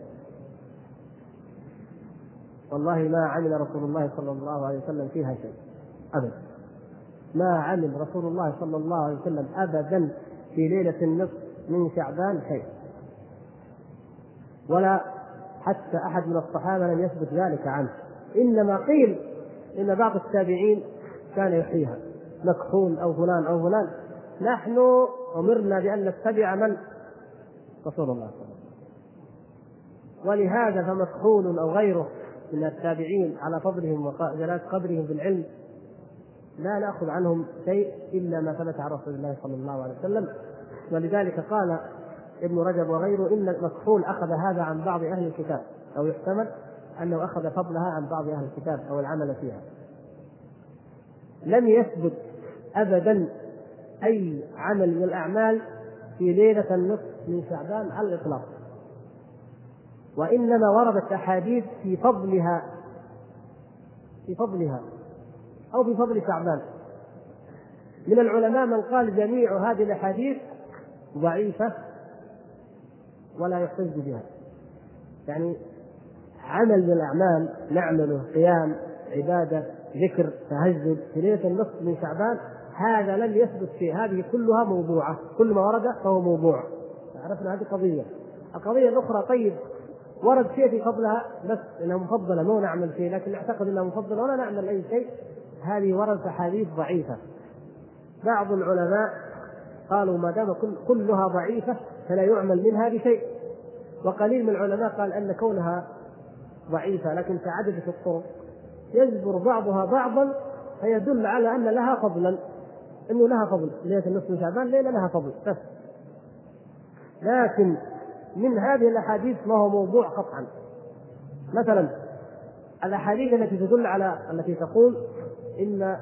والله ما عمل رسول الله صلى الله عليه وسلم فيها شيء أبدا. ما عمل رسول الله صلى الله عليه وسلم أبدا في ليلة النصف من شعبان شيء. ولا حتى أحد من الصحابة لم يثبت ذلك عنه. إنما قيل إن بعض التابعين كان يحييها. مكحول أو فلان أو فلان. نحن أمرنا بأن نتبع من؟ رسول الله صلى الله عليه وسلم. ولهذا فمكحول أو غيره من التابعين على فضلهم وجلال قدرهم بالعلم لا نأخذ عنهم شيء إلا ما ثبت عن رسول الله صلى الله عليه وسلم. ولذلك قال ابن رجب وغيره إن مكحول أخذ هذا عن بعض أهل الكتاب أو يحتمل أنه أخذ فضلها عن بعض أهل الكتاب أو العمل فيها. لم يثبت ابدا أي عمل من الأعمال في ليلة النصف من شعبان على الإطلاق. وإنما وردت أحاديث في فضلها في فضلها أو في فضل شعبان. من العلماء من قال جميع هذه الأحاديث ضعيفة ولا يحتج بها. يعني عمل من الأعمال نعمله قيام عبادة ذكر تهجد في ليلة النصف من شعبان هذا لم يثبت فيه هذه كلها موضوعة. كل ما ورد فهو موضوع. عرفنا هذه قضية. القضية الأخرى طيب ورد شيء في فضلها بس إنها مفضلة مو نعمل فيه لكن نعتقد إنها مفضلة ولا نعمل أي شيء. هذه وردت أحاديث ضعيفة. بعض العلماء قالوا ما دام كل كلها ضعيفة فلا يعمل منها بشيء. وقليل من العلماء قال أن كونها ضعيفة لكن تعددت الطرق يجبر بعضها بعضا فيدل على أن لها فضلا. إنه لها فضل ليله النصف من شعبان ليلة لها فضل بس. لكن من هذه الأحاديث ما هو موضوع قطعا. مثلا الأحاديث التي تدل على التي تقول إن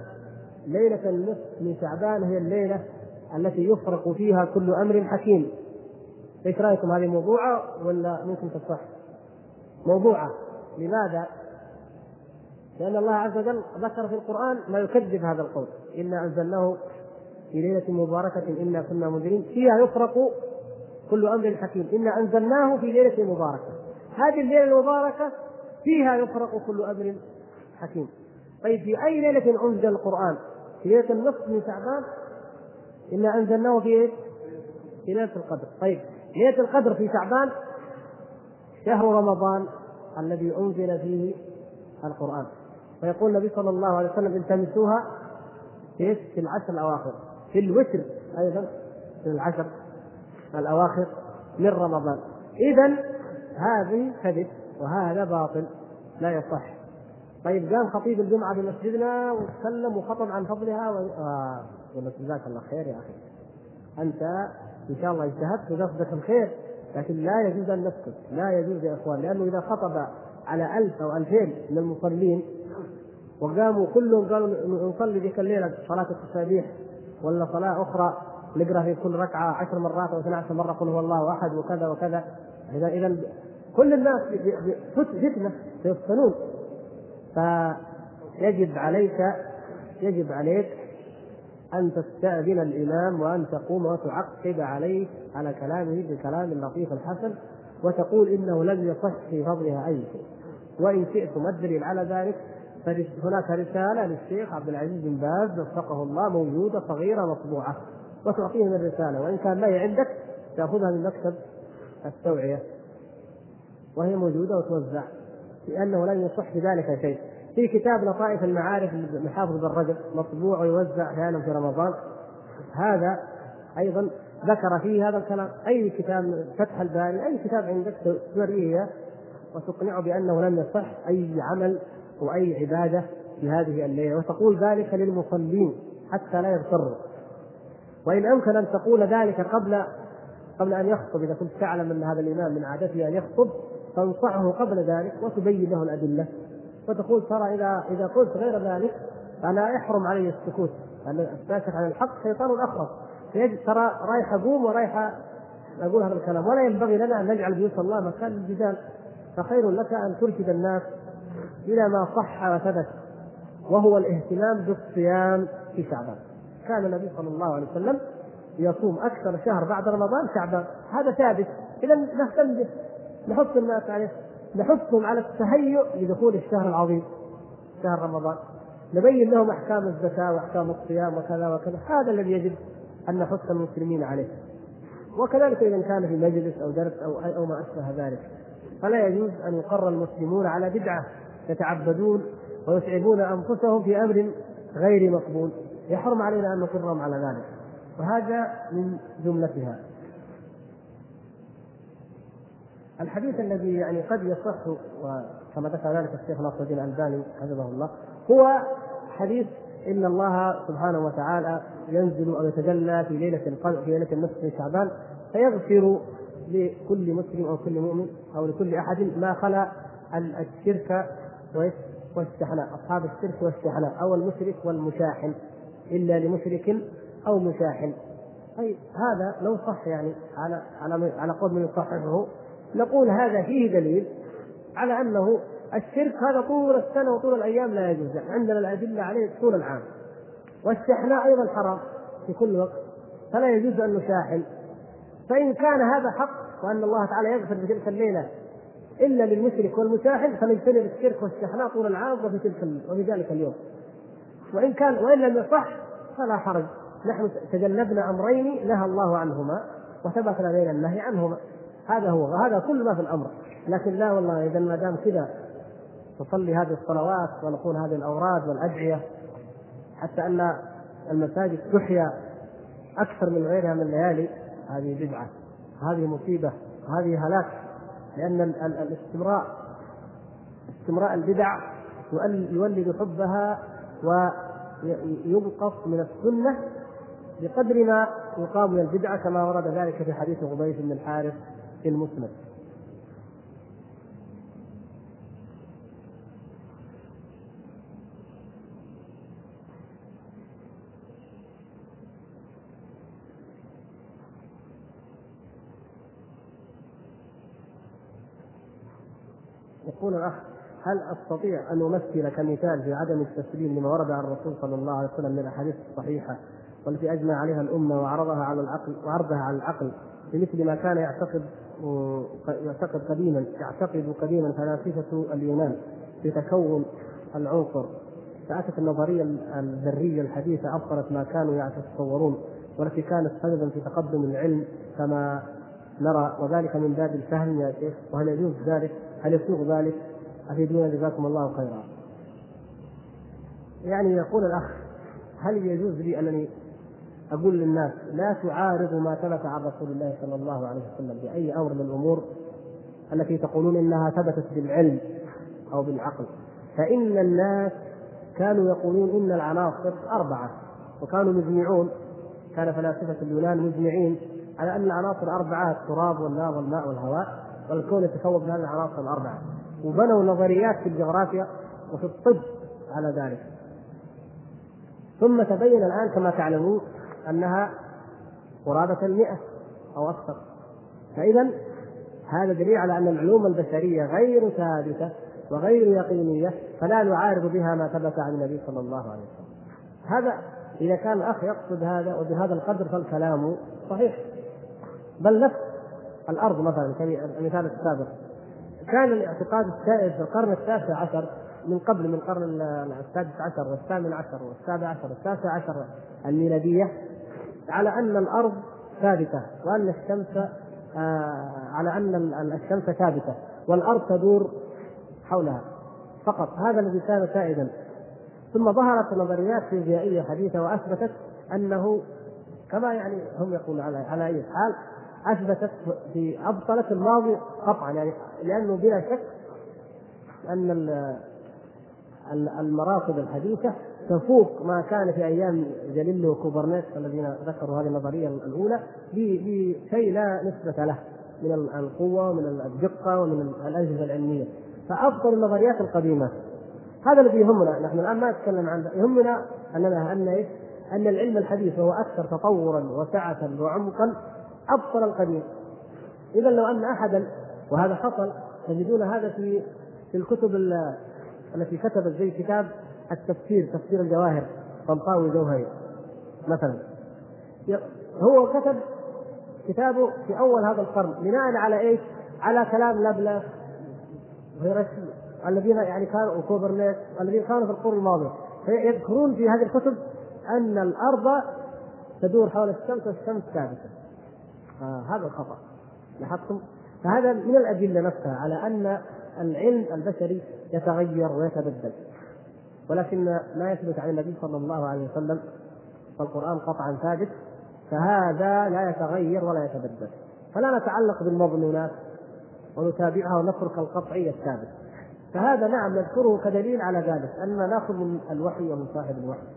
ليلة النصف من شعبان هي الليلة التي يفرق فيها كل أمر حكيم. إيش رأيكم هذه موضوعة ولا ممكن تصح؟ موضوعة. لماذا؟ لأن الله عز وجل ذكر في القرآن ما يكذب هذا القول. إنا أنزلناه في ليلة مباركة إنا كنا منذرين. فيها يفرق كل أمر حكيم. إنا أنزلناه في ليلة مباركة. هذه الليلة المباركة فيها يفرق كل أمر حكيم. طيب في أي ليلة أنزل القرآن؟ في ليلة النصف من شعبان؟ إنا أنزلناه في؟ في ليلة القدر. طيب ليلة القدر في شعبان؟ شهر رمضان الذي أنزل فيه القرآن. فيقول النبي صلى الله عليه وسلم التمسوها في في العشر الأواخر. في الوتر أيضا في العشر. الأواخر من رمضان. إذا هذه كذب وهذا باطل لا يصح. طيب قام خطيب الجمعة بمسجدنا وتكلم وخطب عن فضلها و... آه جزاك الله خير يا أخي. أنت إن شاء الله اجتهدت وقصدك الخير لكن لا يجوز أن نسكت لا يجوز يا إخوان لأنه إذا خطب على ألف أو ألفين من المصلين وقاموا كلهم قالوا نصلي ذيك الليلة صلاة التسابيح ولا صلاة أخرى نقرأ في كل ركعة عشر مرات أو 12 مرة قل هو الله أحد وكذا وكذا. اذا إذا كل الناس فتنة سيفتنون فيجب عليك يجب عليك أن تستأذن الإمام وأن تقوم وتعقب عليه على كلامه بكلام لطيف حسن وتقول إنه لم يصح في فضلها أي شيء. وإن شئتم الدليل على ذلك فهناك رسالة للشيخ عبد العزيز بن باز وفقه الله موجودة صغيرة مطبوعة. وتعطيهم الرسالة. وإن كان ما هي عندك تأخذها من مكتب التوعية. وهي موجودة وتوزع لأنه لن يصح بذلك شيء. في كتاب لطائف المعارف لحافظ بن رجب مطبوع ويوزع أحيانا في رمضان. هذا أيضا ذكر فيه هذا الكلام. أي كتاب فتح الباري أي كتاب عندك توريه وتقنعه بأنه لم يصح أي عمل وأي عبادة في هذه الليلة. وتقول ذلك للمصلين حتى لا يغتروا وإن أمكن أن تقول ذلك قبل قبل أن يخطب إذا كنت تعلم أن هذا الإمام من عادته أن يخطب تنصحه قبل ذلك وتبين له الأدلة. وتقول ترى إذا إذا قلت غير ذلك فلا يحرم علي السكوت. لأن الساكت عن الحق شيطان أخرس ترى رايح أقوم ورايح أقول هذا الكلام. ولا ينبغي لنا أن نجعل بيوت الله مكان للجدال. فخير لك أن ترشد الناس إلى ما صح وثبت وهو الاهتمام بالصيام في شعبان. كان النبي صلى الله عليه وسلم يصوم أكثر شهر بعد رمضان شعبان هذا ثابت. اذا نهتم به. نحث الناس عليه. نحثهم على التهيؤ لدخول الشهر العظيم شهر رمضان. نبين لهم أحكام الزكاة وأحكام الصيام وكذا وكذا. هذا الذي يجب أن نحث المسلمين عليه. وكذلك إذا كان في مجلس أو درس أو أو ما أشبه ذلك. فلا يجوز أن يقر المسلمون على بدعة يتعبدون ويتعبون أنفسهم في أمر غير مقبول. يحرم علينا أن نقرهم على ذلك. وهذا من جملتها. الحديث الذي يعني قد يصح وكما ذكر ذلك الشيخ ناصر الدين الألباني حفظه الله هو حديث إن الله سبحانه وتعالى ينزل أو يتجلى في ليلة القدر في ليلة النصف من شعبان فيغفر لكل مسلم أو كل مؤمن أو لكل أحد ما خلا الشرك والشحناء أصحاب الشرك والشحناء أو المشرك والمشاحن. إلا لمشرك أو مشاحن طيب هذا لو صح يعني على على على قول من يصححه نقول هذا فيه دليل على أنه الشرك هذا طول السنة وطول الأيام لا يجوز. عندنا الأدلة عليه طول العام. والشحناء أيضا حرام في كل وقت فلا يجوز أن نشاحن. فإن كان هذا حق وأن الله تعالى يغفر في تلك الليلة إلا للمشرك والمشاحن فنجتنب الشرك والشحناء طول العام وفي تلك وفي ذلك اليوم. وإن كان وإن لم يصح فلا حرج. نحن تجنبنا أمرين نهى الله عنهما وثبت لدينا النهي عنهما. هذا هو وهذا كل ما في الأمر. لكن لا والله إذا ما دام كذا نصلي هذه الصلوات ونقول هذه الأوراد والأدعية حتى أن المساجد تحيا أكثر من غيرها من الليالي هذه بدعة هذه مصيبة هذه هلاك. لأن الاستمراء استمراء البدع يولد حبها وينقص من السنة بقدر ما يقام من البدعة كما ورد ذلك في حديث غبيث بن الحارث في المسند. يقول الأخ هل أستطيع أن أمثل كمثال في عدم التسليم لما ورد عن الرسول صلى الله عليه وسلم من الأحاديث الصحيحة والتي أجمع عليها الأمة وعرضها على العقل وعرضها على العقل بمثل ما كان يعتقد يعتقد قديما يعتقد قديما فلاسفة اليونان في تكون العنصر فأتت النظرية الذرية الحديثة ابطلت ما كانوا يتصورون والتي كانت سببا في تقدم العلم كما نرى وذلك من باب الفهم يا شيخ وهل يجوز ذلك؟ هل يسوغ ذلك؟ افيدونا جزاكم الله خيرا. يعني يقول الأخ هل يجوز لي أنني أقول للناس لا تعارضوا ما ثبت عن رسول الله صلى الله عليه وسلم بأي أمر من الأمور التي تقولون إنها ثبتت بالعلم أو بالعقل. فإن الناس كانوا يقولون إن العناصر أربعة وكانوا مجمعون. كان فلاسفة اليونان مجمعين على أن العناصر أربعة التراب والنار والماء والهواء والكون يتكون من هذه العناصر الأربعة. وبنوا نظريات في الجغرافيا وفي الطب على ذلك. ثم تبين الآن كما تعلمون أنها قرابة المئة أو أكثر. فإذا هذا دليل على أن العلوم البشرية غير ثابتة وغير يقينية فلا نعارض بها ما ثبت عن النبي صلى الله عليه وسلم. هذا إذا كان الأخ يقصد هذا وبهذا القدر فالكلام صحيح. بل نفس الأرض مثلا كمثال السابق. كان الاعتقاد السائد في القرن التاسع عشر من قبل من القرن السادس عشر والثامن عشر والسابع عشر والتاسع عشر الميلادية على أن الأرض ثابتة وأن الشمس آه على أن الشمس ثابتة والأرض تدور حولها فقط. هذا الذي كان سائدا. ثم ظهرت نظريات فيزيائية حديثة وأثبتت أنه كما يعني هم يقولون على على أي حال أثبتت في أبطلت الماضي قطعا يعني لأنه بلا شك أن المراصد الحديثة تفوق ما كان في أيام جاليليو وكوبرنيكس الذين ذكروا هذه النظرية الأولى بشيء لا نسبة له من القوة ومن الدقة ومن الأجهزة العلمية فأفضل النظريات القديمة هذا الذي يهمنا نحن الآن ما نتكلم عن يهمنا أننا أن إيش؟ أن العلم الحديث وهو أكثر تطورا وسعه وعمقا أبطل القديم. اذا لو أن أحدا وهذا حصل تجدون هذا في في الكتب التي كتبت زي كتاب التفسير تفسير الجواهر طنطاوي جوهري مثلا. هو كتب كتابه في أول هذا القرن بناء على إيش؟ على كلام لابلاس الذين يعني كانوا وكوبرنيك الذين كانوا في القرون الماضيه فيذكرون في هذه الكتب أن الأرض تدور حول الشمس والشمس ثابته هذا الخطأ. لاحظتم؟ فهذا من الأدلة نفسها على أن العلم البشري يتغير ويتبدل. ولكن ما يثبت عن النبي صلى الله عليه وسلم فالقرآن قطعا ثابت فهذا لا يتغير ولا يتبدل. فلا نتعلق بالمظنونات ونتابعها ونترك القطعي الثابت. فهذا نعم نذكره كدليل على ذلك أننا نأخذ من الوحي ومن صاحب الوحي.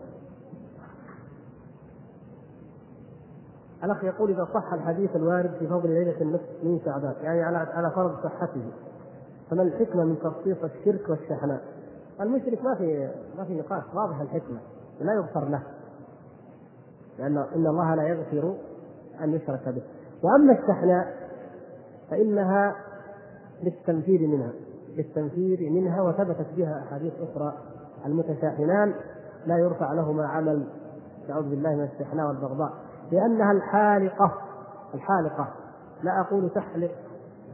الأخ يقول إذا صح الحديث الوارد في فضل ليلة النصف من شعبان يعني على على فرض صحته. فما الحكمة من تخصيص الشرك والشحناء؟ المشرك ما في ما في نقاش واضح الحكمة لا يغفر له. لأن إن الله لا يغفر أن يشرك به. وأما الشحناء فإنها للتنفير منها للتنفير منها وثبتت بها أحاديث أخرى المتشاحنان لا يرفع لهما عمل. نعوذ بالله من الشحناء والبغضاء. لأنها الحالقة الحالقة. لا أقول تحلق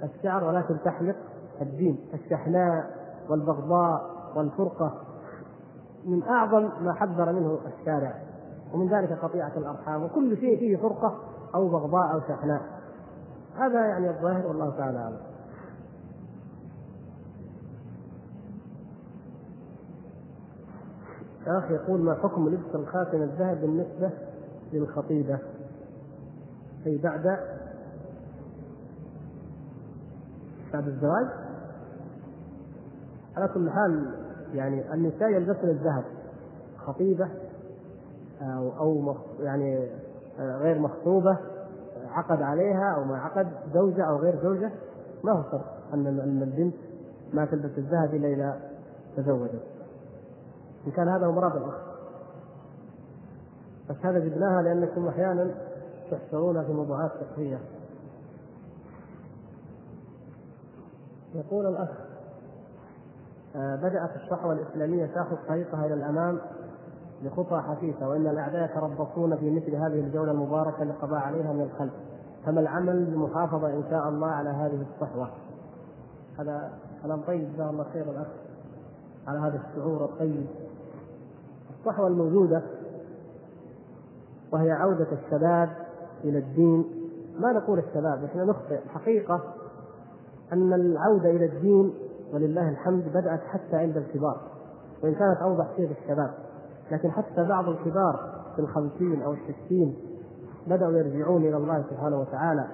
الشعر ولكن تحلق الدين. الشحناء والبغضاء والفرقة من أعظم ما حذر منه الشارع. ومن ذلك قطيعة الأرحام. وكل شيء فيه فرقة أو بغضاء أو شحناء. هذا يعني الظاهر والله تعالى أعلم. أخ يقول ما حكم لبس الخاتم الذهب بالنسبة للخطيبة. أي بعد بعد الزواج. على كل حال يعني النساء يلبسن الذهب. خطيبة أو أو يعني غير مخطوبة عقد عليها أو ما عقد زوجة أو غير زوجة. ما هو فرق أن أن البنت ما تلبس الذهب إلا إذا تزوجت. إن كان هذا هو مراد الأخ بس هذا جبناها لأنكم أحيانا تحشرونها في موضوعات فقهية. يقول الأخ آه، بدأت الصحوة الإسلامية تأخذ طريقها إلى الأمام بخطى حثيثة وإن الأعداء يتربصون في مثل هذه الجولة المباركة للقضاء عليها من الخلف. فما العمل بالمحافظة إن شاء الله على هذه الصحوة؟ هذا كلام طيب جزاه الله خير الأخ على هذا الشعور الطيب. الصحوة الموجودة وهي عودة الشباب إلى الدين. ما نقول الشباب إحنا نخطئ. الحقيقة أن العودة إلى الدين ولله الحمد بدأت حتى عند الكبار وإن كانت أوضح شيء بالشباب لكن حتى بعض الكبار في الخمسين أو الستين بدأوا يرجعون إلى الله سبحانه وتعالى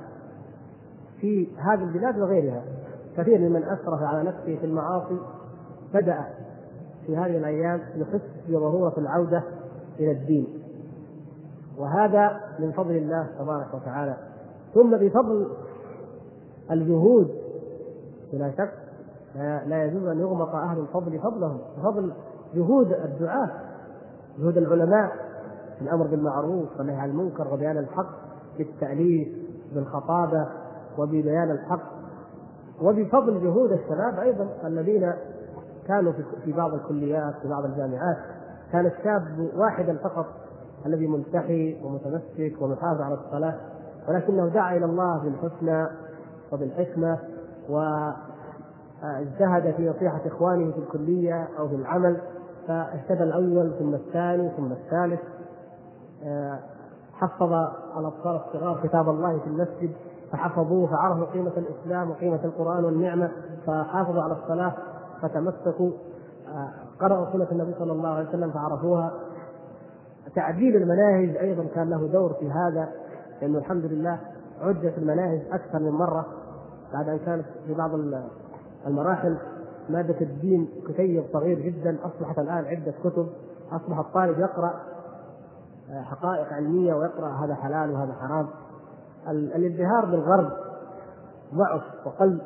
في هذه البلاد وغيرها. كثير ممن أسرف على نفسه في المعاصي بدأ في هذه الأيام يحس بضرورة العودة إلى الدين. وهذا من فضل الله تبارك وتعالى. ثم بفضل الجهود بلا شك لا يجوز أن يغمط أهل الفضل فضلهم. بفضل جهود الدعاة جهود العلماء في الأمر بالمعروف والنهي عن المنكر وبيان الحق بالتأليف بالخطابة وببيان الحق. وبفضل جهود الشباب أيضا الذين كانوا في بعض الكليات في بعض الجامعات. كان الشاب واحدا فقط الذي ملتحي ومتمسك ومحافظ على الصلاة ولكنه دعا إلى الله بالحسنى وبالحكمة واجتهد في نصيحة إخوانه في الكلية أو في العمل فاهتدى الأول ثم الثاني ثم الثالث حفظ الأطفال الصغار كتاب الله في المسجد فحفظوه فعرفوا قيمة الإسلام وقيمة القرآن والنعمة فحافظوا على الصلاة فتمسكوا قرأوا سنة النبي صلى الله عليه وسلم فعرفوها تعديل المناهج أيضا كان له دور في هذا لأنه الحمد لله عدت المناهج أكثر من مرة بعد أن كانت في بعض المراحل مادة الدين كتيب صغير جدا أصبحت الآن عدة كتب أصبح الطالب يقرأ آه، حقائق علمية ويقرأ هذا حلال وهذا حرام. الازدهار بالغرب ضعف وقل.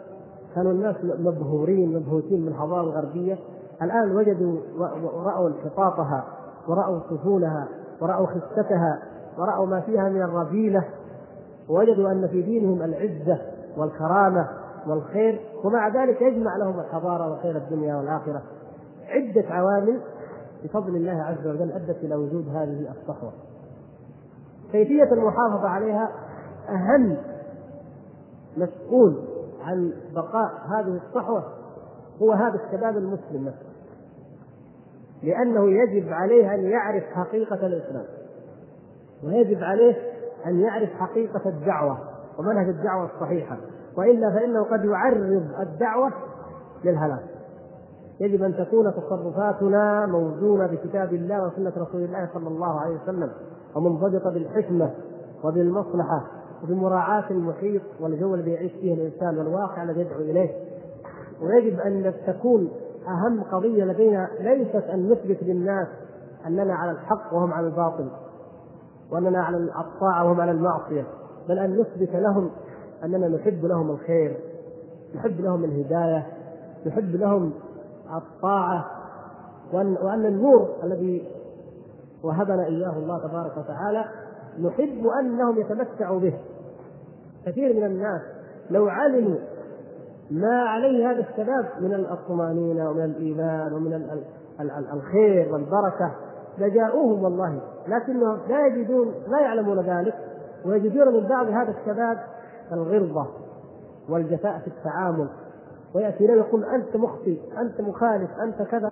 كانوا الناس مبهورين مبهوتين من الحضاره الغربية. الآن وجدوا ورأوا انحطاطها ورأوا سفولها ورأوا خستها ورأوا ما فيها من الرذيلة ووجدوا أن في دينهم العزة والكرامة والخير ومع ذلك يجمع لهم الحضارة وخير الدنيا والآخرة. عدة عوامل بفضل الله عز وجل أدت إلى وجود هذه الصحوة كيفية المحافظة عليها؟ أهم مسؤول عن بقاء هذه الصحوة هو هذا الشباب المسلم نفسه. لأنه يجب عليه أن يعرف حقيقة الإسلام. ويجب عليه أن يعرف حقيقة الدعوة ومنهج الدعوة الصحيحة. وإلا فإنه قد يعرض الدعوة للهلاك. يجب أن تكون تصرفاتنا موزونة بكتاب الله وسنة رسول الله صلى الله عليه وسلم ومنضبطة بالحكمة وبالمصلحة وبمراعاة المحيط والجو الذي يعيش فيه الإنسان والواقع الذي يدعو إليه. ويجب أن تكون أهم قضية لدينا ليست أن نثبت للناس أننا على الحق وهم على الباطل وأننا على الطاعة وهم على المعصية بل أن نثبت لهم أننا نحب لهم الخير نحب لهم الهداية نحب لهم الطاعة وأن, وأن النور الذي وهبنا إياه الله تبارك وتعالى نحب أنهم يتمتعوا به. كثير من الناس لو علموا ما عليه هذا الشباب من الطمأنينة ومن الإيمان ومن الخير والبركة. لجاءوهم والله لكنهم لا يجدون لا يعلمون ذلك ويجدون من بعض هذا الشباب الغلظة والجفاء في التعامل. ويأتي إليه يقول أنت مخطئ أنت مخالف أنت كذا.